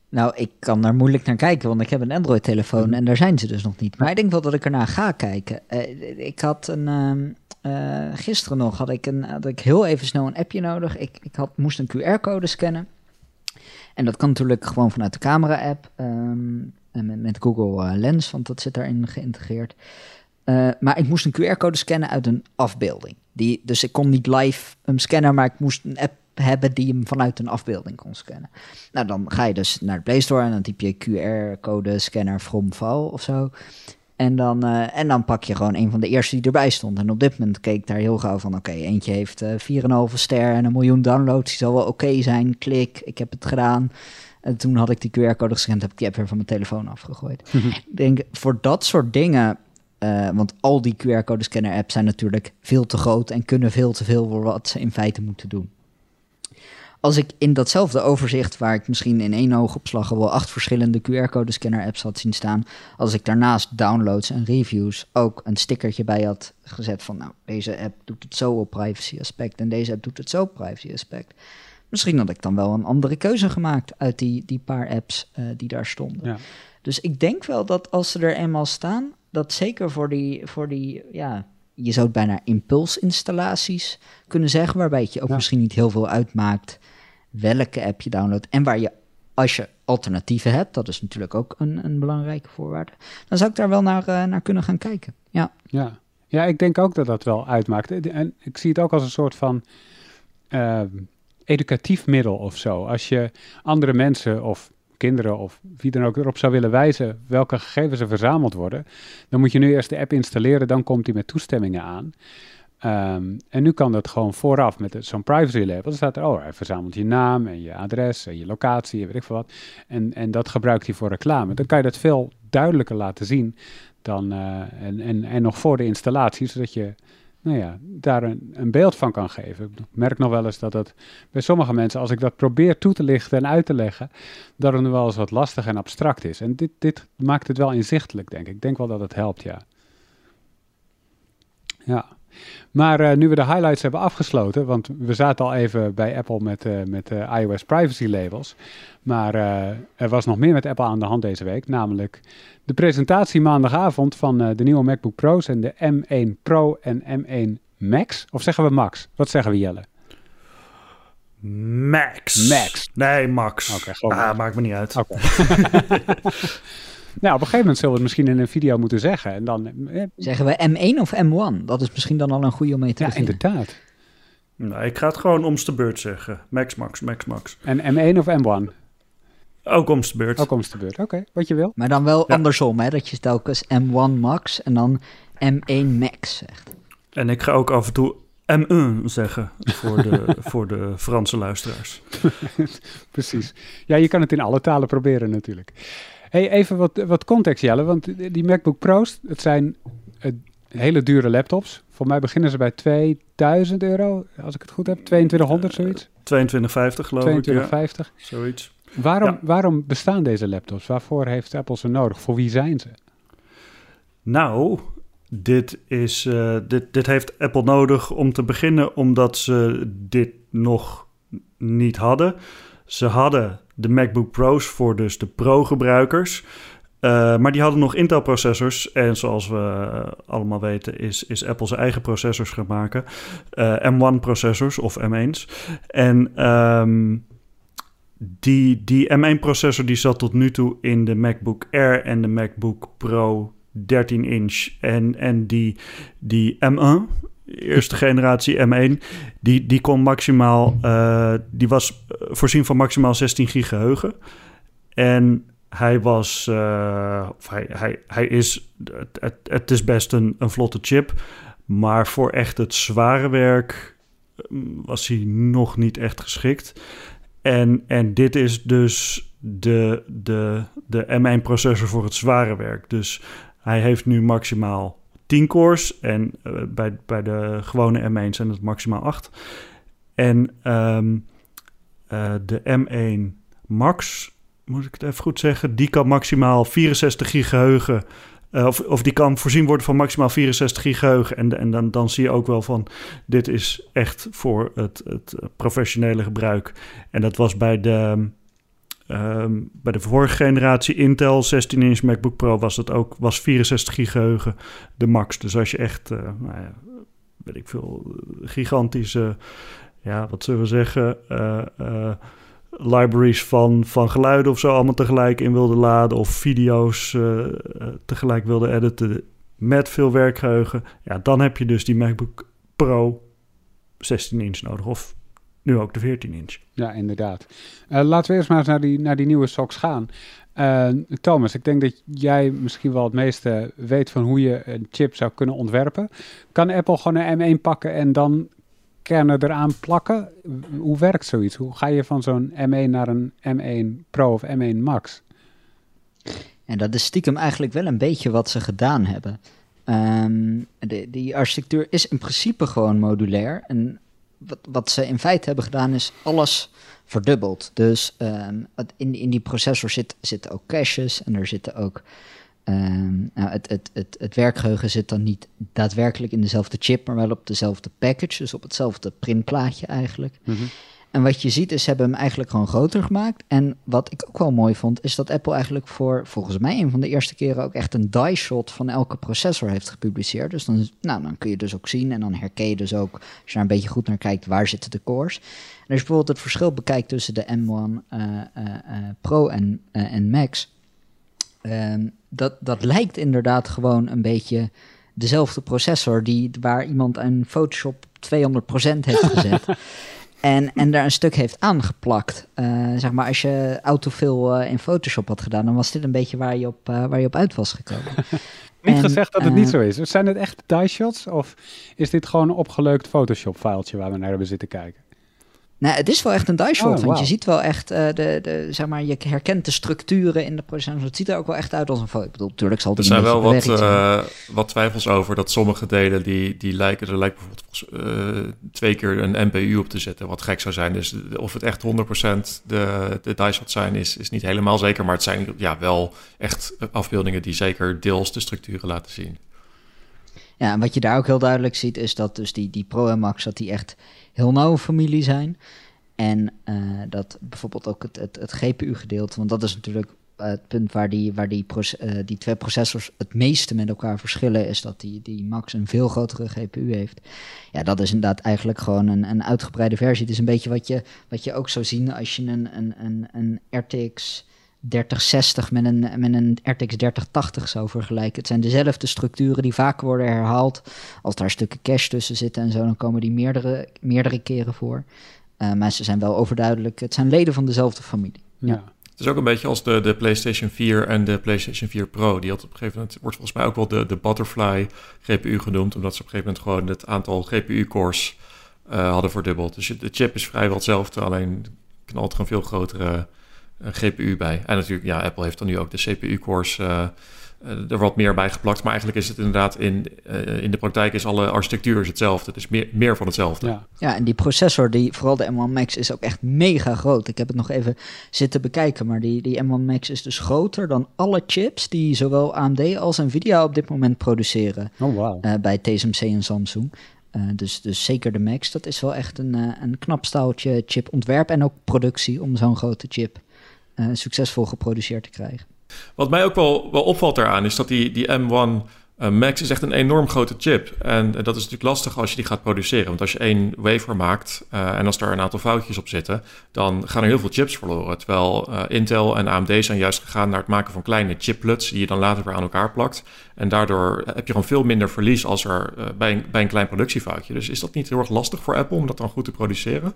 Nou, ik kan daar moeilijk naar kijken, want ik heb een Android-telefoon mhm. en daar zijn ze dus nog niet. Maar ik denk wel dat ik ernaar ga kijken. Uh, ik had een. Uh, gisteren nog had ik, een, had ik heel even snel een appje nodig. Ik, ik had, moest een QR-code scannen. En dat kan natuurlijk gewoon vanuit de camera-app. Um, met, met Google Lens, want dat zit daarin geïntegreerd. Uh, maar ik moest een QR-code scannen uit een afbeelding. Die, dus ik kon niet live hem scannen, maar ik moest een app hebben die hem vanuit een afbeelding kon scannen. Nou, dan ga je dus naar de Play Store en dan typ je QR-code scanner from file of zo. En dan, uh, en dan pak je gewoon een van de eerste die erbij stond. En op dit moment keek ik daar heel gauw van: oké, okay, eentje heeft uh, eh, 4,5 ster en een miljoen downloads. Die zal wel oké okay zijn. Klik, ik heb het gedaan. En toen had ik die QR-code gescand, heb ik die app weer van mijn telefoon afgegooid. (laughs) ik denk, voor dat soort dingen uh, want al die QR-code scanner apps zijn natuurlijk veel te groot en kunnen veel te veel voor wat ze in feite moeten doen. als ik in datzelfde overzicht, waar ik misschien in één oogopslag al wel acht verschillende QR-code-scanner-apps had zien staan, als ik daarnaast downloads en reviews ook een stickertje bij had gezet van, nou, deze app doet het zo op privacy-aspect en deze app doet het zo op privacy-aspect. Misschien had ik dan wel een andere keuze gemaakt uit die, die paar apps uh, die daar stonden. Ja. Dus ik denk wel dat als ze er eenmaal staan, dat zeker voor die, voor die ja, je zou het bijna impulsinstallaties kunnen zeggen, waarbij het je ook Ja. misschien niet heel veel uitmaakt welke app je downloadt en waar je, als je alternatieven hebt, dat is natuurlijk ook een, een belangrijke voorwaarde, dan zou ik daar wel naar, eh, naar kunnen gaan kijken. Ja, Ja. ja, ik denk ook dat dat wel uitmaakt. En ik zie het ook als een soort van eh, educatief middel of zo. Als je andere mensen of kinderen of wie dan ook erop zou willen wijzen welke gegevens er verzameld worden, dan moet je nu eerst de app installeren, dan komt die met toestemmingen aan. Ehm, en nu kan dat gewoon vooraf met zo'n privacy label. Dan staat er, oh, hij verzamelt je naam en je adres en je locatie en weet ik veel wat. En, en dat gebruikt hij voor reclame. Dan kan je dat veel duidelijker laten zien dan, eh, en, en, en nog voor de installatie, zodat je nou ja, daar een, een beeld van kan geven. Ik merk nog wel eens dat het bij sommige mensen, als ik dat probeer toe te lichten en uit te leggen, dat het wel eens wat lastig en abstract is. En dit, dit maakt het wel inzichtelijk, denk ik. Ik denk wel dat het helpt, ja. Ja. Maar eh, nu we de highlights hebben afgesloten, want we zaten al even bij Apple met, eh, met eh, iOS privacy labels. Maar er was nog meer met Apple aan de hand deze week, namelijk de presentatie maandagavond van de nieuwe MacBook Pro's en de M1 Pro en M1 Max. Of zeggen we Max? Wat zeggen we Jelle? Max. Max. Nee, Max. Oké, ah, maakt me niet uit. Oké. (laughs) (laughs) nou, op een gegeven moment zullen we het misschien in een video moeten zeggen. En dan, eh, zeggen we M1 of M1? Dat is misschien dan al een goede om mee te ja, beginnen. inderdaad. Nou, ik ga het gewoon omst de beurt zeggen. Max, Max, Max, Max. En M1 of M1? Ook omst de beurt. Ook om de beurt. Oké, wat je wil. Maar dan wel Ja. andersom, hè? dat je telkens M1 Max en dan M1 Max zegt. En ik ga ook af en toe M1 zeggen voor de, (laughs) voor de Franse luisteraars. Precies. Ja, je kan het in alle talen proberen natuurlijk. Hey, even wat, wat context, Jelle. Want die MacBook Pro's, het zijn eh, hele dure laptops. Voor mij beginnen ze bij 2000 euro, als ik het goed heb. 2200, zoiets. 22,50 geloof ik. 2250. Ja, zoiets. Waarom, Ja. waarom bestaan deze laptops? Waarvoor heeft Apple ze nodig? Voor wie zijn ze? Nou, dit, is, eh, dit, dit heeft Apple nodig om te beginnen, omdat ze dit nog niet hadden. Ze hadden de MacBook Pro's voor dus de Pro-gebruikers. Eh, maar die hadden nog Intel-processors. En zoals we eh, allemaal weten, is, is Apple zijn eigen processors gaan maken. Eh, M1-processors of M1's. En ehm, die, die M1-processor die zat tot nu toe in de MacBook Air en de MacBook Pro 13 inch. En, en die, die M1, eerste generatie M1, die, die kon maximaal, eh, die was eh, voorzien van maximaal 16 gig geheugen. En hij was, eh, of hij, hij, hij is, het, het, is best een, een vlotte chip. Maar voor echt het zware werk was hij nog niet echt geschikt. En, en dit is dus de, de, de M1-processor voor het zware werk. Dus hij heeft nu maximaal 10 cores. En eh, bij, bij de gewone M1 zijn het maximaal 8. En ehm, eh, de M1 Max, moet ik het even goed zeggen, die kan maximaal 64 gig geheugen. eh, of, of die kan voorzien worden van maximaal 64 gig geheugen. En, en dan, dan zie je ook wel van, dit is echt voor het, het professionele gebruik. En dat was bij de, ehm, bij de vorige generatie Intel 16-inch MacBook Pro was het ook was 64 gig geheugen de max. Dus als je echt, eh, nou ja, weet ik veel, gigantische, ja, wat zullen we zeggen, eh, eh, libraries van, van geluiden of zo allemaal tegelijk in wilde laden of video's tegelijk wilde editen met veel werkgeheugen, ja, dan heb je dus die MacBook Pro 16 inch nodig of nu ook de 14 inch. Ja, inderdaad. Eh, laten we eerst maar eens naar die, naar die nieuwe socks gaan. Eh, Thomas, ik denk dat jij misschien wel het meeste weet van hoe je een chip zou kunnen ontwerpen. Kan Apple gewoon een M1 pakken en dan kernen eraan plakken? Hoe werkt zoiets? Hoe ga je van zo'n M1 naar een M1 Pro of M1 Max? En dat is stiekem eigenlijk wel een beetje wat ze gedaan hebben. Ehm, de, die architectuur is in principe gewoon modulair. En wat, wat ze in feite hebben gedaan is alles verdubbeld. Dus ehm, in, in die processor zit, zitten ook caches en er zitten ook... ehm, nou, het, het, het, het werkgeheugen zit dan niet daadwerkelijk in dezelfde chip, maar wel op dezelfde package, dus op hetzelfde printplaatje eigenlijk. Mhm. En wat je ziet is, ze hebben hem eigenlijk gewoon groter gemaakt. En wat ik ook wel mooi vond, is dat Apple eigenlijk voor, volgens mij, een van de eerste keren ook echt een die shot van elke processor heeft gepubliceerd. Dus dan, nou, dan kun je dus ook zien en dan herken je dus ook, als je daar een beetje goed naar kijkt, waar zitten de cores. En als je bijvoorbeeld het verschil bekijkt tussen de M1 eh, eh, eh, Pro en, en Max, ehm, dat, dat lijkt inderdaad gewoon een beetje dezelfde processor die, waar iemand een Photoshop 200% heeft gezet. (laughs) En, en daar een stuk heeft aangeplakt. Eh, zeg maar, als je autofill eh in Photoshop had gedaan, dan was dit een beetje waar je op, eh, waar je op uit was gekomen. (laughs) Niet En, gezegd dat het niet zo is. Zijn het echt die shots of is dit gewoon een opgeleukt Photoshop-filetje waar we naar hebben zitten kijken? Nou, het is wel echt een shot, Oh, want je ziet wel echt, eh, de, de, zeg maar, je herkent de structuren in de processor. Het ziet er ook wel echt uit als een foto. Ik bedoel, natuurlijk zal Er het zijn een wel wat, zijn. eh, wat twijfels over dat sommige delen die, die lijken, er lijkt bijvoorbeeld eh, twee keer een NPU op te zetten, wat gek zou zijn. Dus of het echt 100% de, de shots zijn, is, is niet helemaal zeker. Maar het zijn ja, wel echt afbeeldingen die zeker deels de structuren laten zien. Ja, en wat je daar ook heel duidelijk ziet, is dat dus die, die Pro en Max, dat die echt heel nauwe familie zijn. En eh, dat bijvoorbeeld ook het, het, het GPU-gedeelte, want dat is natuurlijk eh, het punt waar die, waar die, eh, die twee processors het meeste met elkaar verschillen, is dat die, die Max een veel grotere GPU heeft. Ja, dat is inderdaad eigenlijk gewoon een, een uitgebreide versie. Het is een beetje wat je, wat je ook zou zien als je een, een, een, een RTX 3060 met een, met een RTX 3080 zou vergelijken. Het zijn dezelfde structuren die vaak worden herhaald. Als daar stukken cache tussen zitten en zo, dan komen die meerdere, meerdere keren voor. Eh, maar ze zijn wel overduidelijk. Het zijn leden van dezelfde familie. Ja. Het is ook een beetje als de, de PlayStation 4 en de PlayStation 4 Pro. Die had op een gegeven moment, wordt volgens mij ook wel de, de Butterfly GPU genoemd, omdat ze op een gegeven moment gewoon het aantal GPU-cores eh, hadden verdubbeld. Dus de chip is vrijwel hetzelfde, alleen knalt er een veel grotere eh, GPU bij. En natuurlijk, ja, Apple heeft dan nu ook de CPU-cores eh, eh, er wat meer bij geplakt. Maar eigenlijk is het inderdaad in, eh, in de praktijk is alle architectuur is hetzelfde. Het is meer, meer van hetzelfde. Ja. Ja, en die processor, die, vooral de M1 Max, is ook echt mega groot. Ik heb het nog even zitten bekijken, maar die, die M1 Max is dus groter dan alle chips die zowel AMD als Nvidia op dit moment produceren. Oh, wauw. eh, bij TSMC en Samsung. Eh, dus, dus zeker de Max, dat is wel echt een, eh, een knap staaltje chipontwerp en ook productie om zo'n grote chip eh, succesvol geproduceerd te krijgen. Wat mij ook wel, wel opvalt daaraan is dat die, die M1 eh, Max is echt een enorm grote chip. En eh, dat is natuurlijk lastig als je die gaat produceren. Want als je één wafer maakt en als daar een aantal foutjes op zitten, dan gaan er heel veel chips verloren. Terwijl Intel en AMD zijn juist gegaan naar het maken van kleine chiplets die je dan later weer aan elkaar plakt. En daardoor heb je gewoon veel minder verlies als er bij, een, bij een klein productiefoutje. Dus is dat niet heel erg lastig voor Apple om dat dan goed te produceren?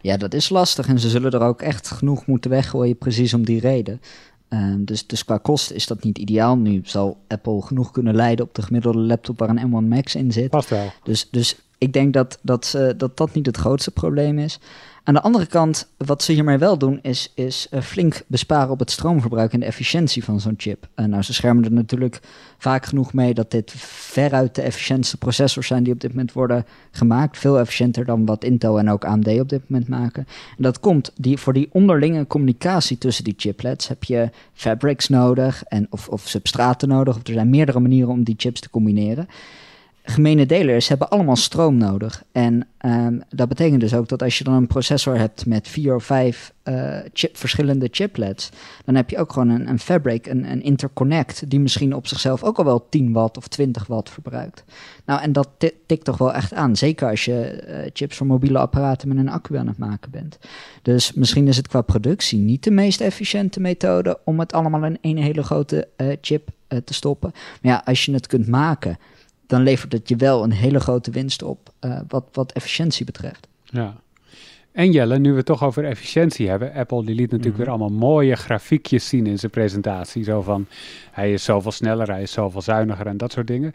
Ja, dat is lastig en ze zullen er ook echt genoeg moeten weggooien, precies om die reden. Eh, dus, dus qua kosten is dat niet ideaal. Nu zal Apple genoeg kunnen leiden op de gemiddelde laptop waar een M1 Max in zit. Past wel. Dus, dus ik denk dat dat, dat dat niet het grootste probleem is. Aan de andere kant, wat ze hiermee wel doen, is, is eh, flink besparen op het stroomverbruik en de efficiëntie van zo'n chip. Eh, nou, ze schermen er natuurlijk vaak genoeg mee dat dit veruit de efficiëntste processors zijn die op dit moment worden gemaakt. Veel efficiënter dan wat Intel en ook AMD op dit moment maken. En dat komt die, voor die onderlinge communicatie tussen die chiplets heb je fabrics nodig en, of, of substraten nodig. Of er zijn meerdere manieren om die chips te combineren gemene delers hebben allemaal stroom nodig. En ehm, dat betekent dus ook dat als je dan een processor hebt met vier of vijf eh, chip, verschillende chiplets, dan heb je ook gewoon een, een fabric, een, een interconnect, die misschien op zichzelf ook al wel 10 watt of 20 watt verbruikt. Nou, en dat ti- tikt toch wel echt aan. Zeker als je eh, chips voor mobiele apparaten met een accu aan het maken bent. Dus misschien is het qua productie niet de meest efficiënte methode om het allemaal in één hele grote eh, chip te stoppen. Maar ja, als je het kunt maken, dan levert het je wel een hele grote winst op eh, wat, wat efficiëntie betreft. Ja. En Jelle, nu we het toch over efficiëntie hebben. Apple die liet natuurlijk Mhm. weer allemaal mooie grafiekjes zien in zijn presentatie. Zo van, hij is zoveel sneller, hij is zoveel zuiniger en dat soort dingen.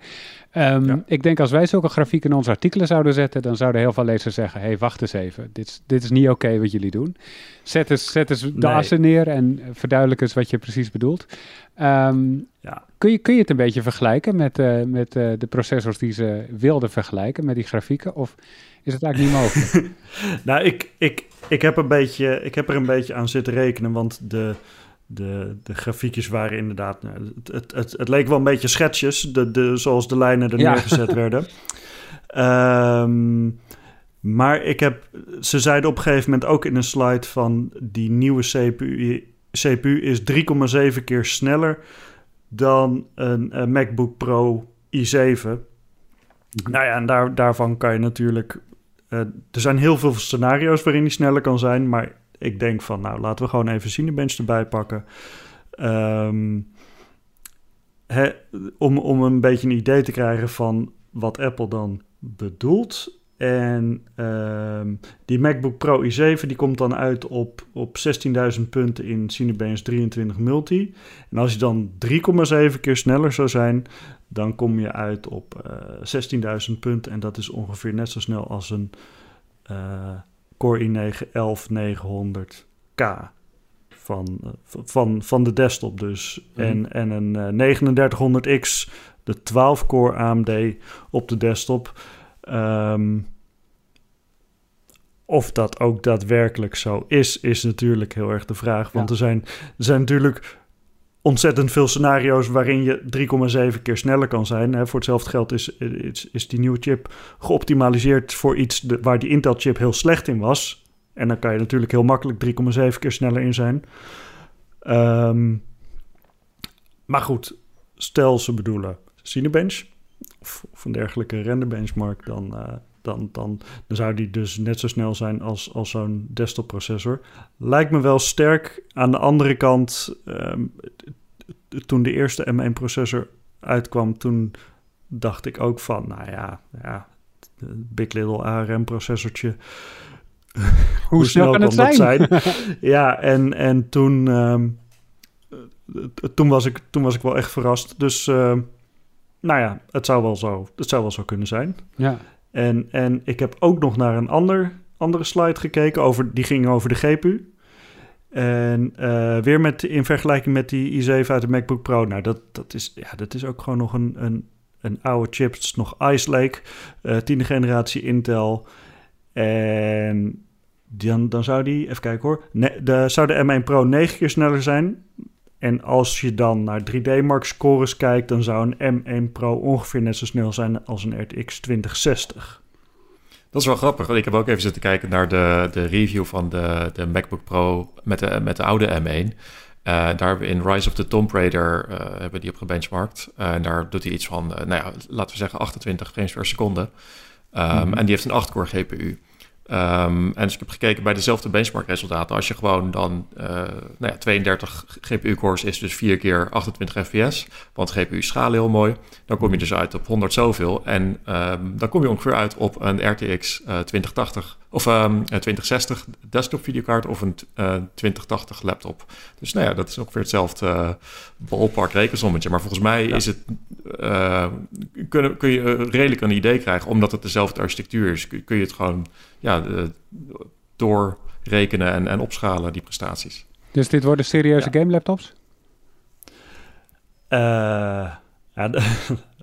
Ehm, Ja. Ik denk als wij zulke grafieken in onze artikelen zouden zetten, dan zouden heel veel lezers zeggen, hé, hey, wacht eens even. Dit, is- dit is niet oké wat jullie doen. Zet eens, zet eens de Nee. assen neer en verduidelijk eens wat je precies bedoelt. Ehm, Ja. Kun, je, kun je het een beetje vergelijken met, uh, met uh, de processors die ze wilden vergelijken met die grafieken? Of is het eigenlijk niet mogelijk? (laughs) nou, ik, ik, ik, heb een beetje, ik heb er een beetje aan zitten rekenen, want de, de, de grafiekjes waren inderdaad... Nou, het, het, het, het, leek wel een beetje schetsjes, de, de, zoals de lijnen er ja. neergezet (laughs) werden. Um, maar ik heb, ze zeiden op een gegeven moment ook in een slide van die nieuwe CPU, CPU is 3,7 keer sneller dan een, een, MacBook Pro i7. Nou ja, en daar, daarvan kan je natuurlijk. Uh, er zijn heel veel scenario's waarin die sneller kan zijn. Maar ik denk van, nou, laten we gewoon even Cinebench erbij pakken. Um, hè, om, om een beetje een idee te krijgen van wat Apple dan bedoelt. En uh, die MacBook Pro i7 die komt dan uit op, op 16.000 punten in Cinebench 23 Multi. En als je dan 3,7 keer sneller zou zijn, dan kom je uit op uh, eh, 16.000 punten. En dat is ongeveer net zo snel als een uh, Core i9 11900K van, uh, van, van de desktop dus. Mm. En, en een 3900X, de 12-core AMD op de desktop... Um, of dat ook daadwerkelijk zo is, is natuurlijk heel erg de vraag. Want er, zijn, er zijn natuurlijk ontzettend veel scenario's waarin je 3,7 keer sneller kan zijn. Hè, voor hetzelfde geld is, is, is die nieuwe chip geoptimaliseerd voor iets de, waar die Intel-chip heel slecht in was. En dan kan je natuurlijk heel makkelijk 3,7 keer sneller in zijn. Um, maar goed, stel ze bedoelen Cinebench of, of een dergelijke renderbenchmark, dan, uh, dan, dan, dan zou die dus net zo snel zijn als, als zo'n desktop processor. Lijkt me wel sterk. Aan de andere kant, um, toen de eerste M1 processor uitkwam, toen dacht ik ook van, nou ja, ja Big Little ARM processortje. (laughs) Hoe, snel, kan, het zijn? zijn? (laughs) ja, en, en toen, um, toen, was ik, toen was ik wel echt verrast. Dus uh, nou ja, het zou wel zo, het zou wel zo kunnen zijn. Ja. En, en ik heb ook nog naar een ander, andere slide gekeken, over, die ging over de GPU. En uh, weer met, in vergelijking met die i7 uit de MacBook Pro. Nou, dat, dat, is, ja, dat is ook gewoon nog een, een, een oude chip. Het is nog Ice Lake, uh, tiende generatie Intel. En dan, dan zou die, even kijken hoor, ne, de, zou de M1 Pro 9 keer sneller zijn. En als je dan naar 3D-mark scores kijkt, dan zou een M1 Pro ongeveer net zo snel zijn als een RTX 2060. Dat is wel grappig, want ik heb ook even zitten kijken naar de, de review van de, de MacBook Pro met de, met de oude M1. Uh, daar hebben we in Rise of the Tomb Raider uh, hebben die op gebenchmarkt. Uh, en daar doet hij iets van, nou ja, laten we zeggen 28 frames per seconde. Um, mm-hmm. En die heeft een 8-core GPU. Um, en dus ik heb gekeken bij dezelfde benchmark resultaten. Als je gewoon dan uh, nou ja, 32 GPU-cores is dus 4 keer 28 fps. Want GPU schalen heel mooi. Dan kom je dus uit op 100 zoveel. En um, dan kom je ongeveer uit op een RTX uh, 2080 of um, 2060 desktop videokaart of een uh, 2080 laptop. Dus nou ja, dat is ongeveer hetzelfde uh, ballpark rekensommetje. Maar volgens mij ja. is het, uh, kun, kun je redelijk een idee krijgen, omdat het dezelfde architectuur is. Kun, kun je het gewoon ja, doorrekenen en, en opschalen, die prestaties. Dus dit worden serieuze ja. game laptops? ja, (laughs)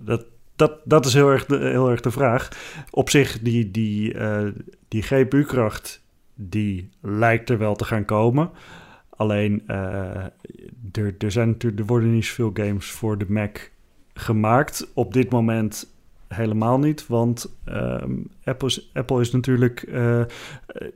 dat, dat, dat is heel erg, de, heel erg de vraag. Op zich, die, die, uh, die GPU-kracht, die lijkt er wel te gaan komen. Alleen, uh, er, er, zijn natuurlijk, er worden niet zoveel games voor de Mac gemaakt. Op dit moment helemaal niet, want um, Apple, is, Apple is natuurlijk... Uh,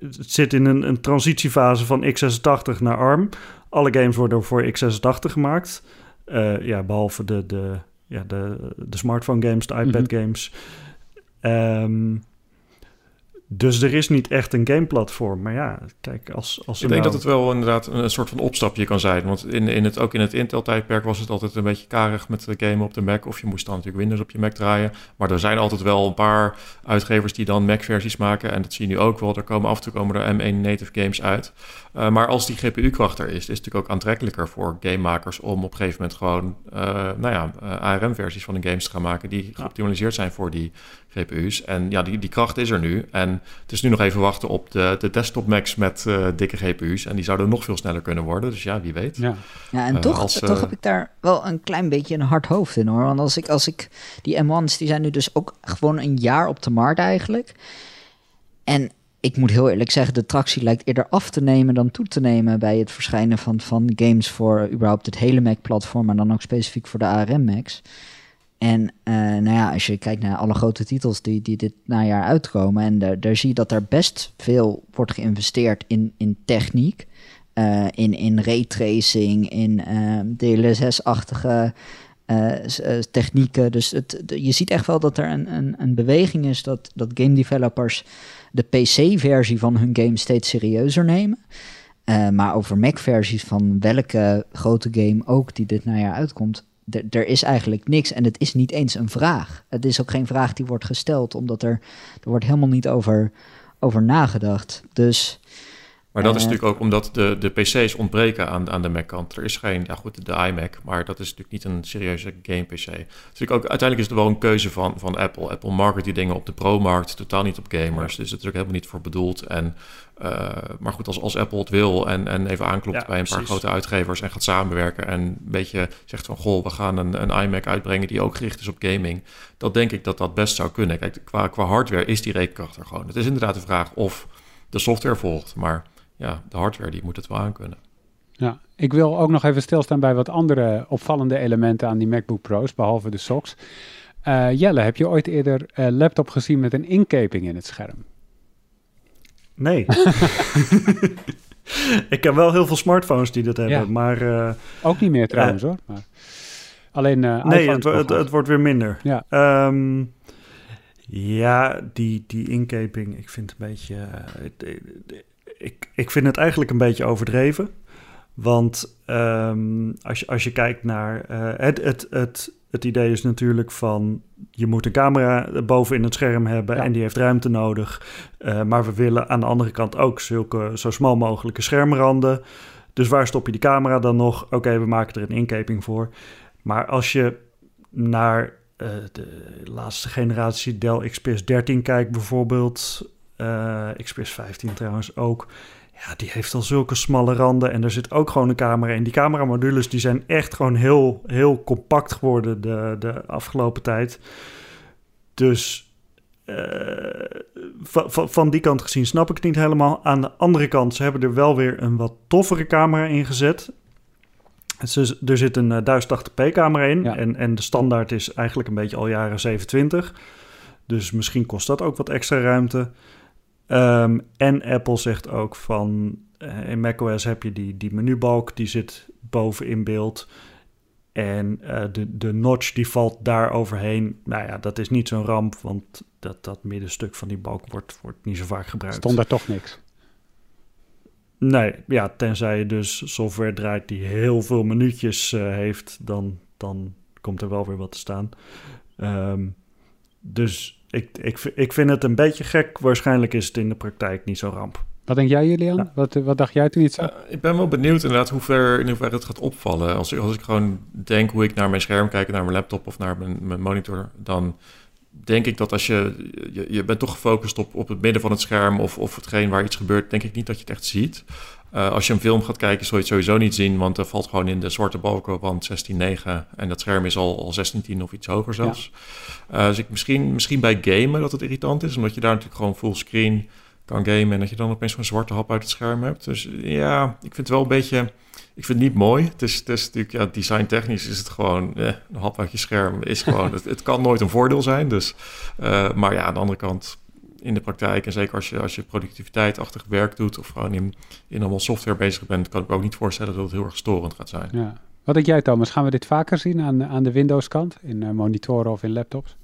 het zit in een, een transitiefase van x86 naar ARM. Alle games worden voor x86 gemaakt. Uh, ja, behalve de... de ja, de, de smartphone games, de iPad mm -hmm. games. Um, dus er is niet echt een gameplatform. Maar ja, kijk, als... als ik denk nou... dat het wel inderdaad een, soort van opstapje kan zijn. Want in, in het, ook in het Intel-tijdperk was het altijd een beetje karig met de game op de Mac. Of je moest dan natuurlijk Windows op je Mac draaien. Maar er zijn altijd wel een paar uitgevers die dan Mac-versies maken. En dat zie je nu ook wel. Er komen af en toe komen er M1 native games uit. Uh, maar als die GPU-kracht er is, is het natuurlijk ook aantrekkelijker voor gamemakers... om op een gegeven moment gewoon, uh, nou ja, uh, ARM-versies van de games te gaan maken... die geoptimaliseerd zijn voor die GPU's. En ja, die, die kracht is er nu. En het is nu nog even wachten op de, de desktop Macs met uh, dikke GPU's. En die zouden nog veel sneller kunnen worden. Dus ja, wie weet. Ja, ja en toch, toch heb ik daar wel een klein beetje een hard hoofd in hoor. Want als ik, als ik die M1's, die zijn nu dus ook gewoon een jaar op de markt eigenlijk. En ik moet heel eerlijk zeggen, de tractie lijkt eerder af te nemen dan toe te nemen bij het verschijnen van, van games voor überhaupt het hele Mac-platform, maar dan ook specifiek voor de ARM-Macs. En uh, nou ja, als je kijkt naar alle grote titels die, die dit najaar uitkomen, en daar, daar zie je dat er best veel wordt geïnvesteerd in, in techniek, uh, in, in raytracing, in uh, DLSS-achtige technieken. Dus het, je ziet echt wel dat er een, een, een beweging is dat, dat game developers de PC-versie van hun game steeds serieuzer nemen. Uh, maar over Mac-versies van welke grote game ook die dit najaar uitkomt, er is eigenlijk niks. En het is niet eens een vraag. Het is ook geen vraag die wordt gesteld, omdat er, er wordt helemaal niet over, over nagedacht. Dus maar dat is eh, natuurlijk ook omdat de, de PC's ontbreken aan, aan de Mac-kant. Er is geen, ja goed, de iMac, maar dat is natuurlijk niet een serieuze game-PC. Dus ook, uiteindelijk is het wel een keuze van, van Apple. Apple market die dingen op de pro-markt, totaal niet op gamers. Dus het is ook helemaal niet voor bedoeld. En, uh, maar goed, als, als Apple het wil en, en even aanklopt bij een paar grote uitgevers en gaat samenwerken en een beetje zegt van, goh, we gaan een, een iMac uitbrengen die ook gericht is op gaming. Dat denk ik dat dat best zou kunnen. Kijk, qua, qua hardware is die rekenkracht er gewoon. Het is inderdaad de vraag of de software volgt, maar ja, de hardware die moet het wel aankunnen. Ja, ik wil ook nog even stilstaan bij wat andere opvallende elementen aan die MacBook Pro's, behalve de socks. Uh, Jelle, heb je ooit eerder een uh, laptop gezien met een inkeping in het scherm? Nee. (laughs) ik heb wel heel veel smartphones die dat hebben, maar... Uh, ook niet meer trouwens hoor. Maar alleen Nee, het, het, het, wordt weer minder. Ja. Um, ja, die, die inkeping, ik vind het een beetje ik, ik vind het eigenlijk een beetje overdreven. Want um, als, je, als je kijkt naar. Uh, het, het, het, het idee is natuurlijk van. Je moet een camera boven in het scherm hebben en die heeft ruimte nodig. Uh, maar we willen aan de andere kant ook zulke zo smal mogelijke schermranden. Dus waar stop je die camera dan nog? Oké, we maken er een inkeping voor. Maar als je naar uh, de laatste generatie Dell XPS 13 kijkt, bijvoorbeeld. Uh, XPS 15 trouwens ook. Ja, die heeft al zulke smalle randen en er zit ook gewoon een camera in. Die cameramodules die zijn echt gewoon heel, heel compact geworden de, de afgelopen tijd. Dus uh, van, van die kant gezien snap ik het niet helemaal. Aan de andere kant, ze hebben er wel weer een wat toffere camera in gezet. er zit een 1080p camera in en, en de standaard is eigenlijk een beetje al jaren 27. Dus misschien kost dat ook wat extra ruimte. Um, en Apple zegt ook van uh, in macOS heb je die, die menubalk, die zit boven in beeld. En uh, de, de notch die valt daar overheen. Nou ja, dat is niet zo'n ramp, want dat, dat middenstuk van die balk wordt, wordt niet zo vaak gebruikt. Stond daar toch niks? Nee, ja, tenzij je dus software draait die heel veel minuutjes uh, heeft, dan, dan komt er wel weer wat te staan. Um, dus ik, ik, ik vind het een beetje gek. Waarschijnlijk is het in de praktijk niet zo ramp. Wat denk jij, Julian? Wat, wat dacht jij toen iets zag? ik ben wel benieuwd inderdaad hoe ver, in hoeverre het gaat opvallen. Als, als ik gewoon denk hoe ik naar mijn scherm kijk, naar mijn laptop of naar mijn, mijn monitor, dan denk ik dat als je, je, je bent toch gefocust op, op het midden van het scherm of, of hetgeen waar iets gebeurt, denk ik niet dat je het echt ziet. Uh, als je een film gaat kijken, zul je het sowieso niet zien, want er valt gewoon in de zwarte balken van 16.9 en dat scherm is al, al 16.10 of iets hoger zelfs. Ja. Uh, dus ik, misschien, misschien bij gamen dat het irritant is, omdat je daar natuurlijk gewoon fullscreen kan gamen en dat je dan opeens zo'n zwarte hap uit het scherm hebt. Dus ja, ik vind het wel een beetje ik vind het niet mooi. Het is, het is natuurlijk, ja, design technisch is het gewoon, eh, een hap uit je scherm is gewoon, (laughs) het, het, kan nooit een voordeel zijn. Dus, uh, maar ja, aan de andere kant, in de praktijk en zeker als je, als je productiviteitachtig werk doet of gewoon in, in allemaal software bezig bent, kan ik me ook niet voorstellen dat het heel erg storend gaat zijn. Ja. Wat denk jij Thomas, gaan we dit vaker zien aan, aan de Windows kant, in uh, monitoren of in laptops?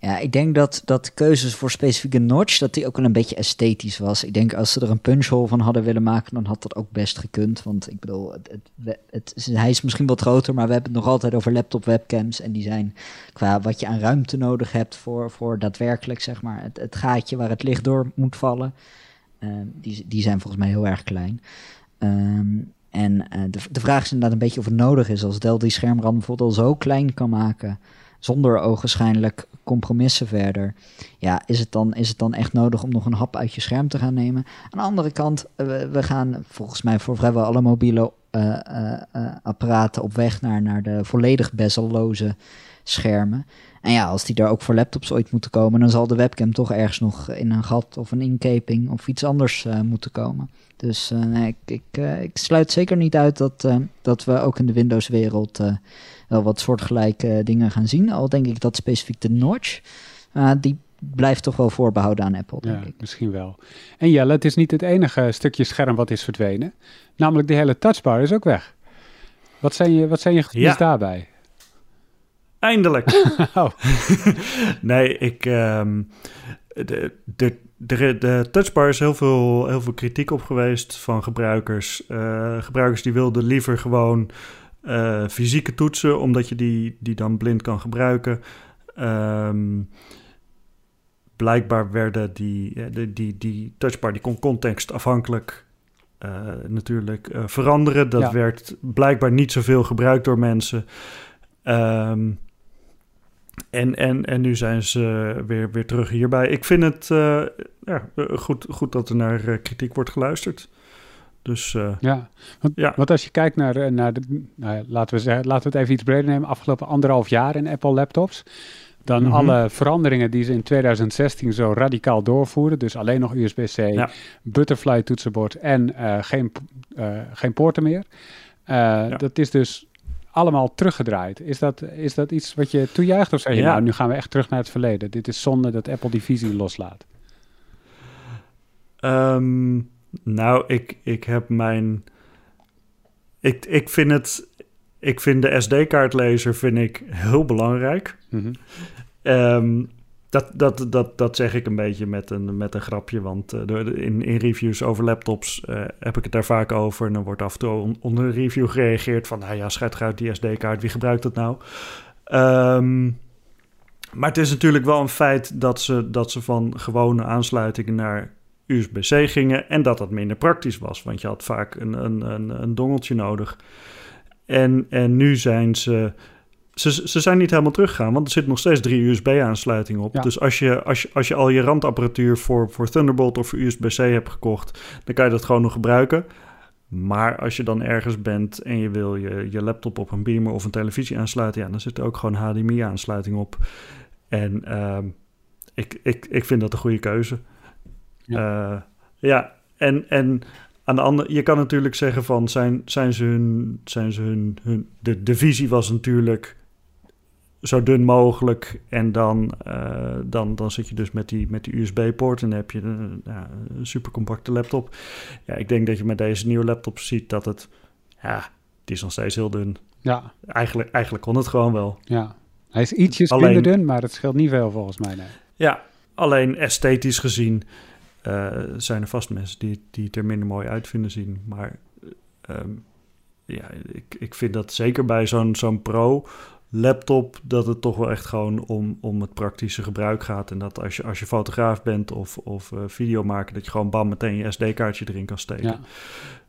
Ja, ik denk dat, dat keuzes voor specifieke notch, dat die ook wel een beetje esthetisch was. Ik denk als ze er een punchhole van hadden willen maken, dan had dat ook best gekund. Want ik bedoel, het, het, het, hij is misschien wat groter, maar we hebben het nog altijd over laptop webcams. En die zijn qua wat je aan ruimte nodig hebt voor, voor daadwerkelijk, zeg maar, het, het gaatje waar het licht door moet vallen. Uh, die, die zijn volgens mij heel erg klein. Um, en uh, de, de vraag is inderdaad een beetje of het nodig is als Dell die schermrand bijvoorbeeld al zo klein kan maken zonder ogenschijnlijk compromissen verder. Ja, is het, dan, is het dan echt nodig om nog een hap uit je scherm te gaan nemen? Aan de andere kant, eh, we, gaan volgens mij voor vrijwel alle mobiele eh, eh, apparaten op weg naar, naar de volledig bezelloze schermen. En ja, als die daar ook voor laptops ooit moeten komen, dan zal de webcam toch ergens nog in een gat of een inkeping of iets anders moeten komen. Dus ik, ik, ik sluit zeker niet uit dat, dat we ook in de Windows-wereld wel wat soortgelijke dingen gaan zien. Al denk ik dat specifiek de notch, eh, die blijft toch wel voorbehouden aan Apple, denk Ja, ik. misschien wel. En Jelle, het is niet het enige stukje scherm wat is verdwenen. Namelijk de hele touchbar is ook weg. Wat zijn je, wat zijn je gevoelens Ja. daarbij? Eindelijk. (laughs) (laughs) Oh. nee, ik. ehm, de, de, de, de touchbar is heel veel, heel veel kritiek op geweest van gebruikers. Eh, gebruikers die wilden liever gewoon eh, fysieke toetsen, omdat je die, die dan blind kan gebruiken. Ehm, blijkbaar werden die, ja, die, die, die touchbar die kon contextafhankelijk eh, natuurlijk eh, veranderen. Dat Ja. werd blijkbaar niet zoveel gebruikt door mensen. Ehm, en, en, en nu zijn ze weer, weer terug hierbij. Ik vind het eh, ja, eh, goed, goed dat er naar eh, kritiek wordt geluisterd. Dus eh, Ja, want, Ja. want als je kijkt naar, eh, naar de, nou laten, we zeggen, laten we het even iets breder nemen, afgelopen anderhalf jaar in Apple laptops, dan Mhm. alle veranderingen die ze in 2016 zo radicaal doorvoeren, dus alleen nog USB-C, Ja. butterfly toetsenbord en eh, geen, eh, geen poorten meer. Dat is dus allemaal teruggedraaid. Is dat, is dat iets wat je toejuicht of zeg je, Ja. nou, nu gaan we echt terug naar het verleden. Dit is zonde dat Apple die visie loslaat. Ehm, nou, ik, ik heb mijn. Ik, ik vind het. Ik vind de SD-kaartlezer vind ik heel belangrijk. Mhm. Ehm, dat, dat, dat, dat zeg ik een beetje met een, met een grapje. Want eh, in, in reviews over laptops eh, heb ik het daar vaak over. En dan wordt af en toe on- onder een review gereageerd van... nou ja, schijt eruit die SD-kaart, wie gebruikt dat nou? Ehm, maar het is natuurlijk wel een feit dat ze, dat ze van gewone aansluitingen naar USB-C gingen... en dat dat minder praktisch was. Want je had vaak een, een, een, een dongeltje nodig. En, en nu zijn ze... Ze, ze zijn niet helemaal teruggegaan, want er zit nog steeds drie USB-aansluitingen op. Ja. Dus als je, als, je, als je al je randapparatuur voor, voor Thunderbolt of voor USB-C hebt gekocht, dan kan je dat gewoon nog gebruiken. Maar als je dan ergens bent en je wil je, je laptop op een beamer of een televisie aansluiten, ja, dan zit er ook gewoon HDMI-aansluiting op. En ehm, ik, ik, ik vind dat een goede keuze. Ja, ja en, en aan de andere, je kan natuurlijk zeggen van zijn, zijn ze hun, zijn ze hun, hun de, de visie was natuurlijk zo dun mogelijk en dan, eh, dan, dan zit je dus met die, met die USB-poort en dan heb je een, ja, een super compacte laptop. Ja, ik denk dat je met deze nieuwe laptop ziet dat het, ja, het is nog steeds heel dun. Ja, Eigenlijk, eigenlijk kon het gewoon wel. ja. Hij is ietsjes Alleen- minder dun, maar het scheelt niet veel volgens mij. Nee. Ja, alleen esthetisch gezien eh, zijn er vast mensen die, die het er minder mooi uit vinden zien. Maar ehm, ja, ik, ik vind dat zeker bij zo'n zo'n pro-laptop... dat het toch wel echt gewoon om, om het praktische gebruik gaat. En dat als je, als je fotograaf bent of, of eh, videomaker... dat je gewoon bam meteen je SD-kaartje erin kan steken. Ja.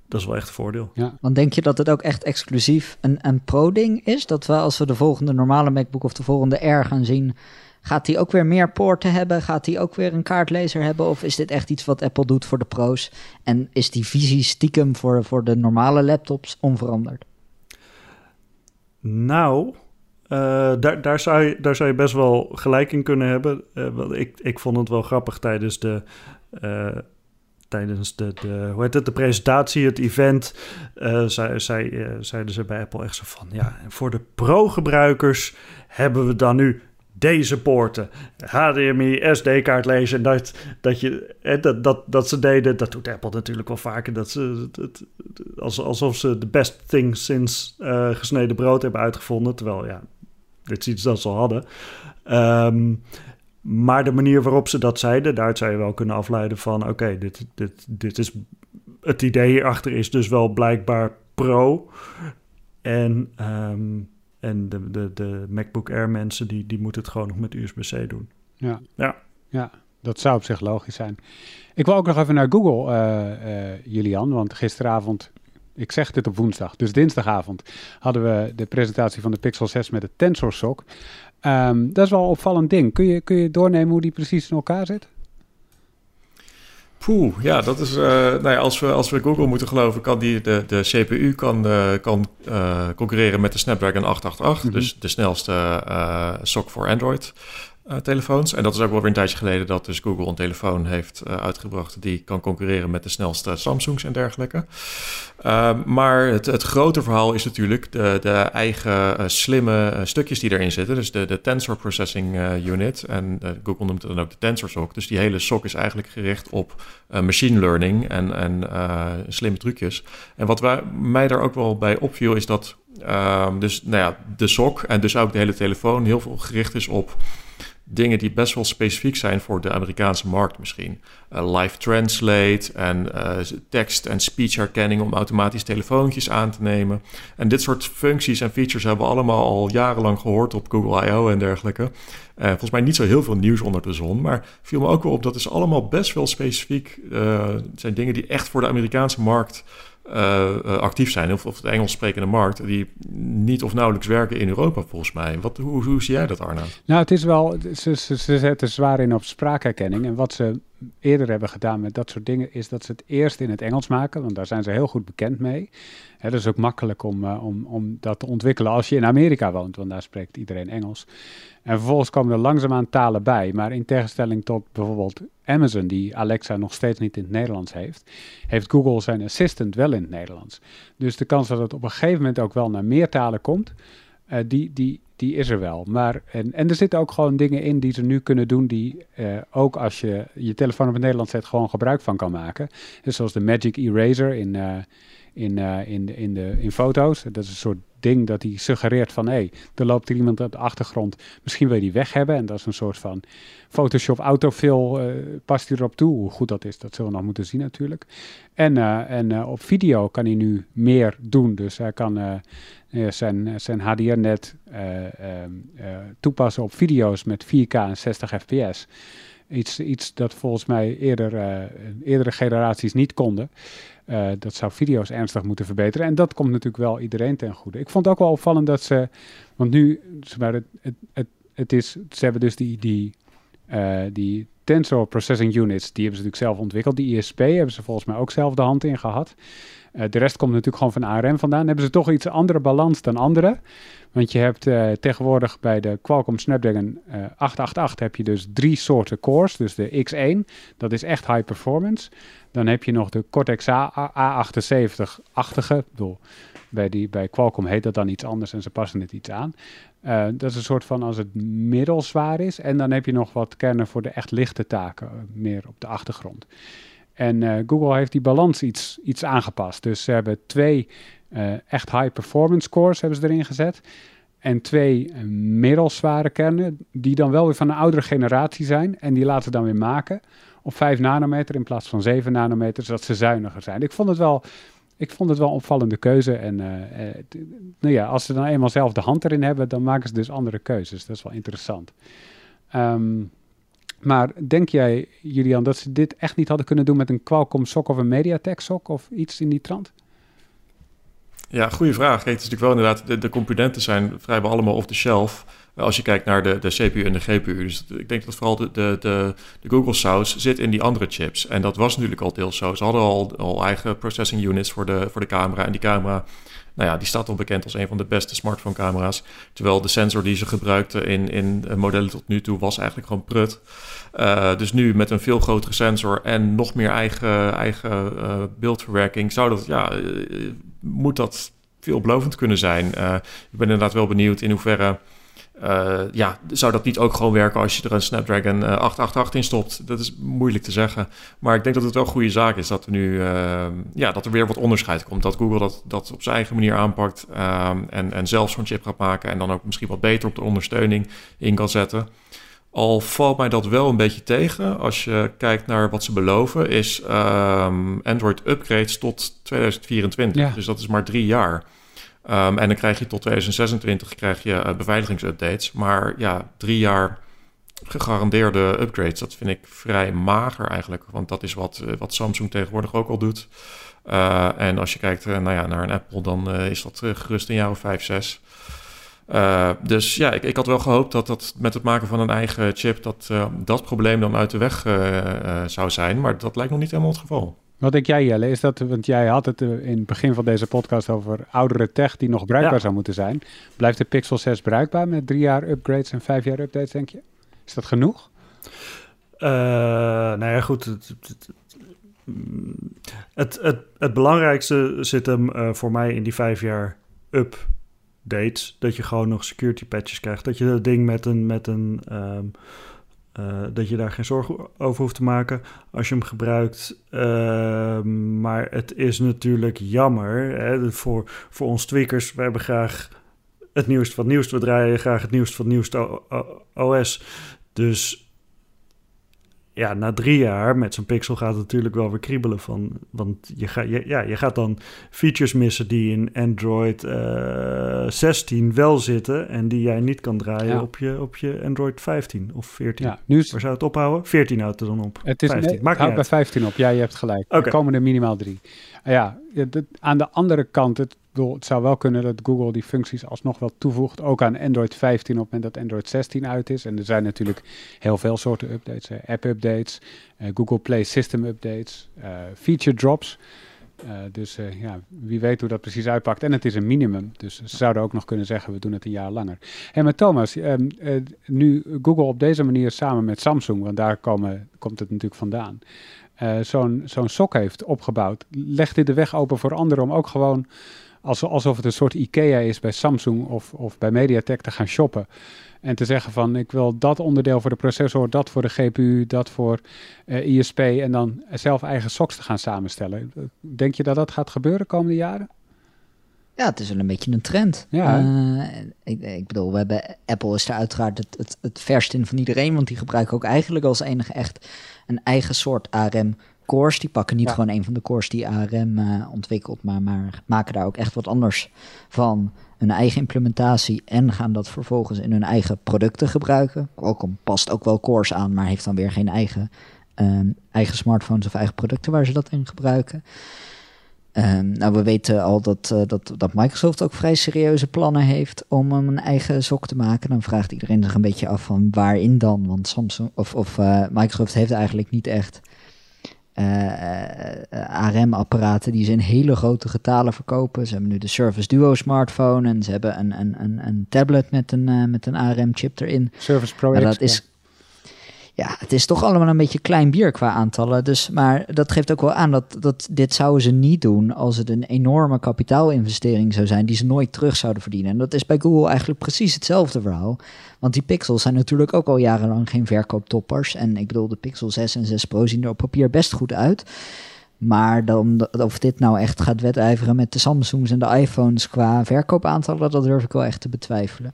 Dat is wel echt een voordeel. Want denk je dat het ook echt exclusief een, een pro-ding is? Dat we als we de volgende normale MacBook of de volgende Air gaan zien... gaat die ook weer meer poorten hebben? Gaat die ook weer een kaartlezer hebben? Of is dit echt iets wat Apple doet voor de pro's? En is die visie stiekem voor, voor de normale laptops onveranderd? Nou, eh, daar, daar, zou je, daar zou je best wel gelijk in kunnen hebben. Eh, want ik, ik vond het wel grappig tijdens de. eh, tijdens de, de, hoe heet het, de presentatie, het event, zei, zei, zeiden ze bij Apple echt zo van... ja, voor de pro-gebruikers hebben we dan nu deze poorten. HDMI, SD-kaartlezer. En dat, dat, je, dat, dat, dat ze deden, dat doet Apple natuurlijk wel vaker. Dat ze, het, het- als, alsof ze de best thing sinds eh, gesneden brood hebben uitgevonden. Terwijl, ja, dit is iets dat ze al hadden. Ehm, maar de manier waarop ze dat zeiden, daaruit zou je wel kunnen afleiden van... oké, dit, dit, dit is... Het idee hierachter is dus wel blijkbaar pro. En, ehm, en de, de, de MacBook Air mensen, die, die moeten het gewoon nog met USB-C doen. Ja. Ja. ja, dat zou op zich logisch zijn. Ik wil ook nog even naar Google, eh, eh, Julian, want gisteravond, ik zeg dit op woensdag, dus dinsdagavond, hadden we de presentatie van de Pixel 6 met de Tensor Sock. Ehm, dat is wel een opvallend ding. Kun je, kun je doornemen hoe die precies in elkaar zit? Poeh, ja, dat is. Uh, nou ja, als, we, als we Google moeten geloven, kan die, de, de CPU kan, uh, kan uh, concurreren met de Snapdragon 888, mm -hmm. dus de snelste SOC voor Android. Uh, telefoons. En dat is ook wel weer een tijdje geleden dat dus Google een telefoon heeft uh, uitgebracht die kan concurreren met de snelste Samsungs en dergelijke. Uh, maar het, het grote verhaal is natuurlijk de, de eigen slimme stukjes die erin zitten. Dus de, de Tensor Processing Unit. En Google noemt het dan ook de Tensor SOC. Dus die hele SOC is eigenlijk gericht op machine learning en, en slimme trucjes. En wat wij, mij daar ook wel bij opviel is dat ehm, dus nou ja, de SOC en dus ook de hele telefoon heel veel gericht is op dingen die best wel specifiek zijn voor de Amerikaanse markt misschien. Uh, live translate en uh, tekst- en speech-herkenning om automatisch telefoontjes aan te nemen. En dit soort functies en features hebben we allemaal al jarenlang gehoord op Google I.O. en dergelijke. Uh, volgens mij niet zo heel veel nieuws onder de zon, maar viel me ook wel op dat is allemaal best wel specifiek. zijn dingen die echt voor de Amerikaanse markt uh, actief zijn, of, of de Engels sprekende markt, die niet of nauwelijks werken in Europa, volgens mij. Wat, hoe, hoe zie jij dat, Arno? Nou, het is wel, ze, ze, ze zetten zwaar in op spraakherkenning. En wat ze eerder hebben gedaan met dat soort dingen, is dat ze het eerst in het Engels maken, want daar zijn ze heel goed bekend mee. Hè, dat is ook makkelijk om, uh, om, om dat te ontwikkelen als je in Amerika woont, want daar spreekt iedereen Engels. En vervolgens komen er langzaamaan talen bij, maar in tegenstelling tot bijvoorbeeld Amazon, die Alexa nog steeds niet in het Nederlands heeft, heeft Google zijn assistant wel in het Nederlands. Dus de kans dat het op een gegeven moment ook wel naar meer talen komt, uh, die, die, die is er wel. Maar, en, en er zitten ook gewoon dingen in die ze nu kunnen doen, die uh, ook als je je telefoon op het Nederlands zet, gewoon gebruik van kan maken. Dus zoals de Magic Eraser in, uh, in, in, in, de, in foto's. Dat is een soort ding dat hij suggereert van hé, hey, er loopt er iemand op de achtergrond, misschien wil je die weg hebben. En dat is een soort van Photoshop autofill, uh, past hij erop toe. Hoe goed dat is, dat zullen we nog moeten zien natuurlijk. En, uh, en uh, op video kan hij nu meer doen. Dus hij kan zijn, zijn HDR-net toepassen op video's met 4K en 60 fps. Iets, iets dat volgens mij eerder, eerdere generaties niet konden. Uh, dat zou video's ernstig moeten verbeteren. En dat komt natuurlijk wel iedereen ten goede. Ik vond het ook wel opvallend dat ze. Want nu, het, het, het, het is. Ze hebben dus die, die, uh, die Tensor Processing Units. Die hebben ze natuurlijk zelf ontwikkeld. Die ISP hebben ze volgens mij ook zelf de hand in gehad. Uh, de rest komt natuurlijk gewoon van ARM vandaan. Hebben ze toch iets andere balans dan andere. Want je hebt uh, tegenwoordig bij de Qualcomm Snapdragon uh, 888 heb je dus drie soorten cores. Dus de X1, dat is echt high performance. Dan heb je nog de Cortex A78-achtige. Bij, die, bij Qualcomm heet dat dan iets anders en ze passen het iets aan. Dat is een soort van als het middelzwaar is. En dan heb je nog wat kernen voor de echt lichte taken, meer op de achtergrond. En uh, Google heeft die balans iets, iets aangepast. Dus ze hebben twee uh, echt high performance cores hebben ze erin gezet. En twee middelzware kernen, die dan wel weer van een oudere generatie zijn. En die laten ze dan weer maken op 5 nanometer in plaats van 7 nanometer, zodat ze zuiniger zijn. Ik vond het wel, ik vond het wel een opvallende keuze. En nou ja, als ze dan eenmaal zelf de hand erin hebben, dan maken ze dus andere keuzes. Dat is wel interessant. Um, maar denk jij, Julian, dat ze dit echt niet hadden kunnen doen met een Qualcomm SOC of een MediaTek SOC of iets in die trant? Ja, goede vraag. Het is natuurlijk wel inderdaad, de, de componenten zijn vrijwel allemaal off the shelf. Als je kijkt naar de, de CPU en de GPU. Dus ik denk dat vooral de, de, de, Google saus zit in die andere chips. En dat was natuurlijk al deels zo. Ze hadden al, al eigen processing units voor de, voor de camera. En die camera, nou ja, die staat al bekend als een van de beste smartphone camera's. Terwijl de sensor die ze gebruikten in, in modellen tot nu toe was eigenlijk gewoon prut. Uh, dus nu met een veel grotere sensor en nog meer eigen, eigen uh, beeldverwerking, zou dat, ja, moet dat veelbelovend kunnen zijn. ik ben inderdaad wel benieuwd in hoeverre uh, ja, zou dat niet ook gewoon werken als je er een Snapdragon uh, 888 in stopt? Dat is moeilijk te zeggen. Maar ik denk dat het wel een goede zaak is dat er nu uh, ja, dat er weer wat onderscheid komt. Dat Google dat, dat op zijn eigen manier aanpakt en, en zelf zo'n chip gaat maken. En dan ook misschien wat beter op de ondersteuning in kan zetten. Al valt mij dat wel een beetje tegen. Als je kijkt naar wat ze beloven, is um, Android upgrades tot 2024. Ja. Dus dat is maar drie jaar. Um, en dan krijg je tot 2026 krijg je uh, beveiligingsupdates. Maar ja, drie jaar gegarandeerde upgrades, dat vind ik vrij mager eigenlijk. Want dat is wat, uh, wat Samsung tegenwoordig ook al doet. Uh, en als je kijkt nou ja, naar een Apple, dan is dat gerust een jaar of vijf, zes. dus ja, ik, ik had wel gehoopt dat dat met het maken van een eigen chip... dat dat probleem dan uit de weg zou zijn. Maar dat lijkt nog niet helemaal het geval. Wat denk jij, Jelle? Is dat, want jij had het in het begin van deze podcast over oudere tech die nog bruikbaar zou moeten zijn. Blijft de Pixel 6 bruikbaar met drie jaar upgrades en vijf jaar updates, denk je? Is dat genoeg? Uh, nou ja, goed. Het, het, het, het, belangrijkste zit hem uh, voor mij in die vijf jaar updates. Dat je gewoon nog security patches krijgt. Dat je dat ding met een, met een um, uh, dat je daar geen zorgen over hoeft te maken als je hem gebruikt. Uh, maar het is natuurlijk jammer hè, voor, voor ons tweakers. We hebben graag het nieuwste van het. We draaien graag het nieuwste van nieuwste OS. Dus ja, na drie jaar met zo'n pixel gaat het natuurlijk wel weer kriebelen van. Want je, ga, je, ja, je gaat dan features missen die in Android uh, eh, 16 wel zitten. En die jij niet kan draaien op, je, op je Android 15 of 14. Ja, nu is... Waar zou het ophouden? 14 houdt er dan op. Het is 15. Nee, Maakt bij 15 op. Ja, je hebt gelijk. Okay. Er komen er minimaal drie. Ja, aan de andere kant, het, het zou wel kunnen dat Google die functies alsnog wel toevoegt, ook aan Android 15 op het moment dat Android 16 uit is. En er zijn natuurlijk heel veel soorten updates, app-updates, uh, Google Play System updates, uh, feature drops. Uh, dus ja, wie weet hoe dat precies uitpakt. En het is een minimum, dus ze zouden ook nog kunnen zeggen, we doen het een jaar langer. En met Thomas, um, nu Google op deze manier samen met Samsung, want daar komen, komt het natuurlijk vandaan, zo'n zo'n sok heeft opgebouwd, legt dit de weg open voor anderen om ook gewoon alsof het een soort IKEA is bij Samsung of, of bij MediaTek te gaan shoppen. En te zeggen van ik wil dat onderdeel voor de processor, dat voor de GPU, dat voor uh, ISP en dan zelf eigen socks te gaan samenstellen. Denk je dat dat gaat gebeuren de komende jaren? Ja, het is wel een beetje een trend. Ja. Uh, ik, ik, bedoel, we hebben, Apple is er uiteraard het, het, het verst in van iedereen, want die gebruiken ook eigenlijk als enige echt een eigen soort ARM cores. Die pakken niet gewoon een van de cores die ARM uh, ontwikkelt, maar, maar maken daar ook echt wat anders van hun eigen implementatie en gaan dat vervolgens in hun eigen producten gebruiken. Qualcomm past ook wel cores aan, maar heeft dan weer geen eigen, um, eigen smartphones of eigen producten waar ze dat in gebruiken. Um, nou, we weten al dat, uh, dat, dat Microsoft ook vrij serieuze plannen heeft om een eigen sok te maken. Dan vraagt iedereen zich een beetje af van waarin dan? Want Samsung of, of uh, Microsoft heeft eigenlijk niet echt ARM-apparaten die ze in hele grote getalen verkopen. Ze hebben nu de Surface Duo smartphone en ze hebben een, een, een, een tablet met een, uh, met een ARM-chip erin. Surface Pro X, dat is, ja, het is toch allemaal een beetje klein bier qua aantallen. Dus, maar dat geeft ook wel aan dat, dat dit zouden ze niet doen als het een enorme kapitaalinvestering zou zijn die ze nooit terug zouden verdienen. En dat is bij Google eigenlijk precies hetzelfde verhaal. Want die pixels zijn natuurlijk ook al jarenlang geen verkooptoppers. En ik bedoel, de Pixel 6 en 6 Pro zien er op papier best goed uit. Maar dan, of dit nou echt gaat wedijveren met de Samsungs en de iPhones qua verkoopaantallen, dat durf ik wel echt te betwijfelen.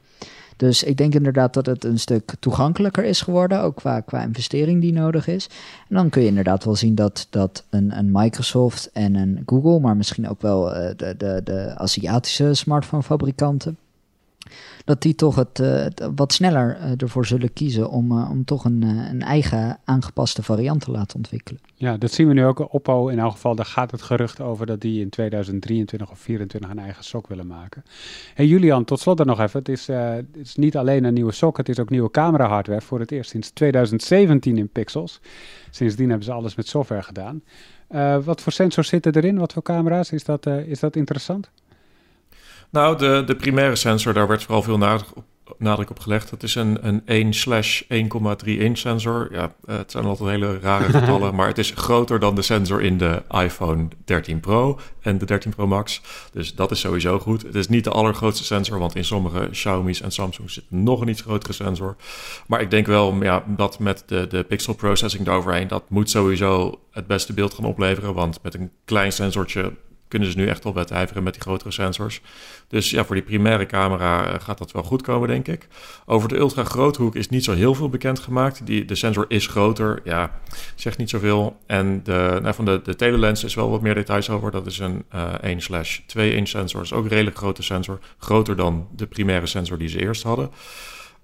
Dus ik denk inderdaad dat het een stuk toegankelijker is geworden, ook qua, qua investering die nodig is. En dan kun je inderdaad wel zien dat, dat een, een Microsoft en een Google, maar misschien ook wel uh, de, de, de Aziatische smartphonefabrikanten, dat die toch het, uh, wat sneller uh, ervoor zullen kiezen om, uh, om toch een, een eigen aangepaste variant te laten ontwikkelen. Ja, dat zien we nu ook. Oppo in elk geval, daar gaat het gerucht over dat die in 2023 of 2024 een eigen sok willen maken. Hey Julian, tot slot dan nog even. Het is, het is niet alleen een nieuwe sok, het is ook nieuwe camera hardware voor het eerst sinds 2017 in pixels. Sindsdien hebben ze alles met software gedaan. wat voor sensors zitten erin? Wat voor camera's? Is dat, is dat interessant? Nou, de, de primaire sensor, daar werd vooral veel nadruk op, nadruk op gelegd. Dat is een, een 1 slash 1,3 inch sensor. Ja, eh, het zijn altijd hele rare (laughs) getallen, maar het is groter dan de sensor in de iPhone 13 Pro en de 13 Pro Max. Dus dat is sowieso goed. Het is niet de allergrootste sensor, want in sommige Xiaomi's en Samsung zit nog een iets grotere sensor. Maar ik denk wel ja, dat met de, de pixel processing daaroverheen, dat moet sowieso het beste beeld gaan opleveren. Want met een klein sensortje kunnen ze nu echt wel wedijveren met die grotere sensors. Dus ja, voor die primaire camera eh, gaat dat wel goed komen, denk ik. Over de ultra groothoek is niet zo heel veel bekend gemaakt. Die, de sensor is groter, ja, zegt niet zoveel. En de, nou, van de, telelens is wel wat meer details over. Dat is een uh, 1 slash 2 inch sensor. Dat is ook een redelijk grote sensor. Groter dan de primaire sensor die ze eerst hadden.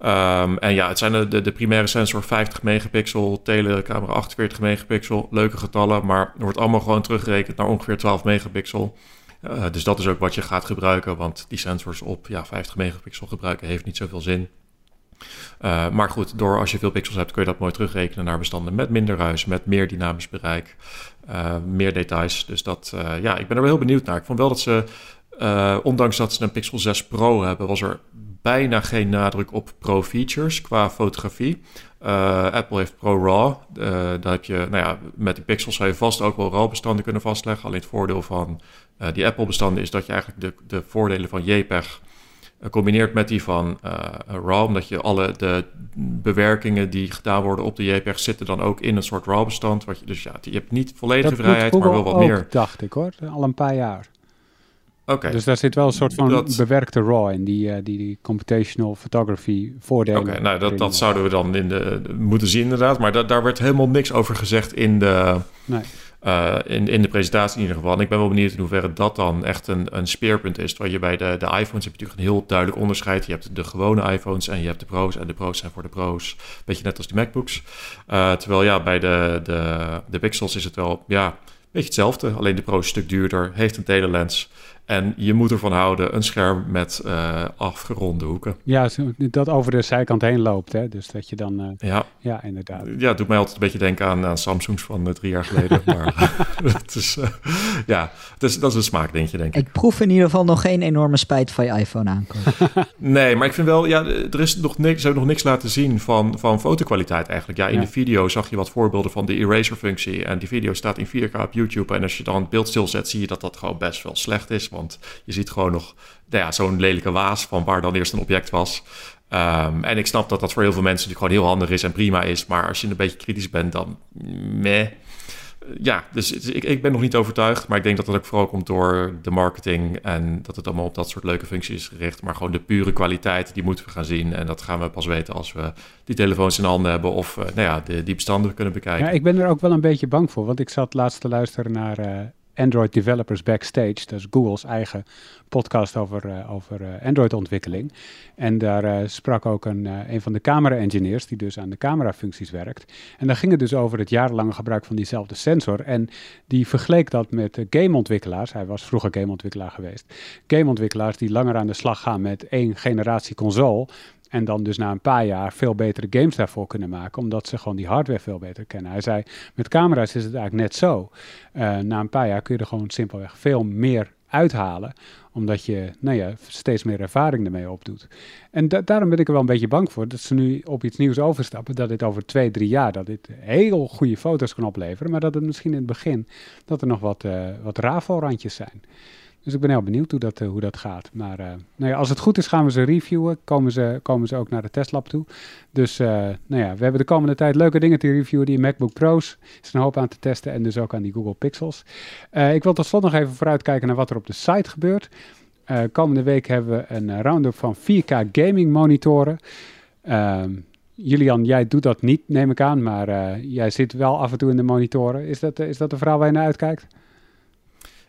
Um, en ja, het zijn de, de, de, primaire sensor 50 megapixel, telecamera 48 megapixel. Leuke getallen, maar er wordt allemaal gewoon teruggerekend naar ongeveer 12 megapixel. Uh, dus dat is ook wat je gaat gebruiken, want die sensors op ja, 50 megapixel gebruiken heeft niet zoveel zin. Uh, maar goed, door als je veel pixels hebt, kun je dat mooi terugrekenen naar bestanden met minder ruis, met meer dynamisch bereik, uh, meer details. Dus dat, ja, ik ben er wel heel benieuwd naar. Ik vond wel dat ze, ondanks dat ze een Pixel 6 Pro hebben, was er bijna geen nadruk op pro-features qua fotografie. Uh, Apple heeft Pro RAW. Uh, daar heb je, nou ja, met die pixels zou je vast ook wel RAW-bestanden kunnen vastleggen. Alleen het voordeel van uh, die Apple-bestanden is dat je eigenlijk de, de voordelen van JPEG combineert met die van RAW. Omdat je alle de bewerkingen die gedaan worden op de JPEG zitten dan ook in een soort RAW-bestand. Wat je, dus ja, je hebt niet volledige dat vrijheid, maar wel wat ook, meer. dacht ik hoor, al een paar jaar. Okay. Dus daar zit wel een soort van dat... bewerkte RAW in, die, uh, die, die computational photography voordelen. Oké, okay, nou dat, dat zouden we dan in de, moeten zien inderdaad. Maar da daar werd helemaal niks over gezegd in de, nee. uh, in, in de presentatie in ieder geval. En ik ben wel benieuwd in hoeverre dat dan echt een, een speerpunt is. Waar je bij de, de iPhones heb je natuurlijk een heel duidelijk onderscheid. Je hebt de gewone iPhones en je hebt de pro's. En de pro's zijn voor de pro's. Beetje net als die MacBooks. Uh, terwijl ja, bij de, de, de Pixels is het wel ja, een beetje hetzelfde. Alleen de pro een stuk duurder, heeft een telelens... En je moet ervan houden een scherm met uh, afgeronde hoeken. Ja, dat over de zijkant heen loopt. Hè? Dus dat je dan... Uh, ja. ja, inderdaad. Ja, het doet mij altijd een beetje denken aan, aan Samsungs van uh, drie jaar geleden. (laughs) maar (laughs) het is, ja, het is, dat is een smaakdingetje, denk ik. Ik proef in ieder geval nog geen enorme spijt van je iPhone aankomen. (laughs) nee, maar ik vind wel... Ja, er is nog niks, ze hebben nog niks laten zien van, van fotokwaliteit eigenlijk. Ja, in ja. de video zag je wat voorbeelden van de eraser-functie. En die video staat in 4K op YouTube. En als je dan het beeld stilzet, zie je dat dat gewoon best wel slecht is. Want je ziet gewoon nog nou ja, zo'n lelijke waas van waar dan eerst een object was. Um, en ik snap dat dat voor heel veel mensen natuurlijk gewoon heel handig is en prima is. Maar als je een beetje kritisch bent, dan meh. Ja, dus ik, ik ben nog niet overtuigd. Maar ik denk dat dat ook vooral komt door de marketing. En dat het allemaal op dat soort leuke functies is gericht. Maar gewoon de pure kwaliteit, die moeten we gaan zien. En dat gaan we pas weten als we die telefoons in handen hebben. Of uh, nou ja, de, die bestanden kunnen bekijken. Ja, ik ben er ook wel een beetje bang voor. Want ik zat laatst te luisteren naar... Uh Android Developers Backstage. Dat is Google's eigen podcast over, uh, over uh, Android-ontwikkeling. En daar uh, sprak ook een, een van de camera-engineers, die dus aan de camerafuncties werkt. En daar ging het dus over het jarenlange gebruik van diezelfde sensor. En die vergeleek dat met gameontwikkelaars. Hij was vroeger gameontwikkelaar geweest. Gameontwikkelaars die langer aan de slag gaan met één generatie console. En dan dus na een paar jaar veel betere games daarvoor kunnen maken, omdat ze gewoon die hardware veel beter kennen. Hij zei, met camera's is het eigenlijk net zo. Uh, na een paar jaar kun je er gewoon simpelweg veel meer uithalen, omdat je nou ja, steeds meer ervaring ermee opdoet. En da daarom ben ik er wel een beetje bang voor, dat ze nu op iets nieuws overstappen, dat dit over twee, drie jaar, dat dit heel goede foto's kan opleveren, maar dat het misschien in het begin, dat er nog wat, uh, wat rafelrandjes zijn. Dus ik ben heel benieuwd hoe dat, uh, hoe dat gaat. Maar uh, nou ja, als het goed is, gaan we ze reviewen. Komen ze, komen ze ook naar de testlab toe. Dus uh, nou ja, we hebben de komende tijd leuke dingen te reviewen. Die MacBook Pro's is een hoop aan te testen. En dus ook aan die Google Pixels. ik wil tot slot nog even vooruitkijken naar wat er op de site gebeurt. komende week hebben we een roundup van 4K gaming monitoren. Ehm, Julian, jij doet dat niet, neem ik aan. Maar jij zit wel af en toe in de monitoren. Is dat, is dat de verhaal waar je naar uitkijkt?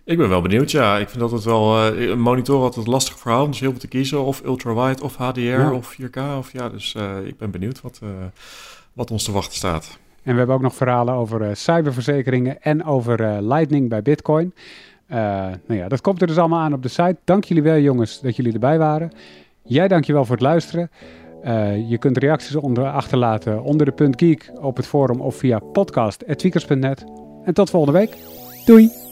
Ik ben wel benieuwd, ja. Ik vind dat het wel... Uh, een monitor altijd een lastig verhaal. Dus heel veel te kiezen. Of ultrawide, of HDR, ja. of 4K. Of, ja, dus uh, ik ben benieuwd wat, uh, wat ons te wachten staat. En we hebben ook nog verhalen over cyberverzekeringen en over Lightning bij Bitcoin. nou ja, dat komt er dus allemaal aan op de site. Dank jullie wel, jongens, dat jullie erbij waren. Jij dank je wel voor het luisteren. je kunt reacties onder achterlaten onder de punt geek op het forum of via podcast.tweakers.net. En tot volgende week. Doei!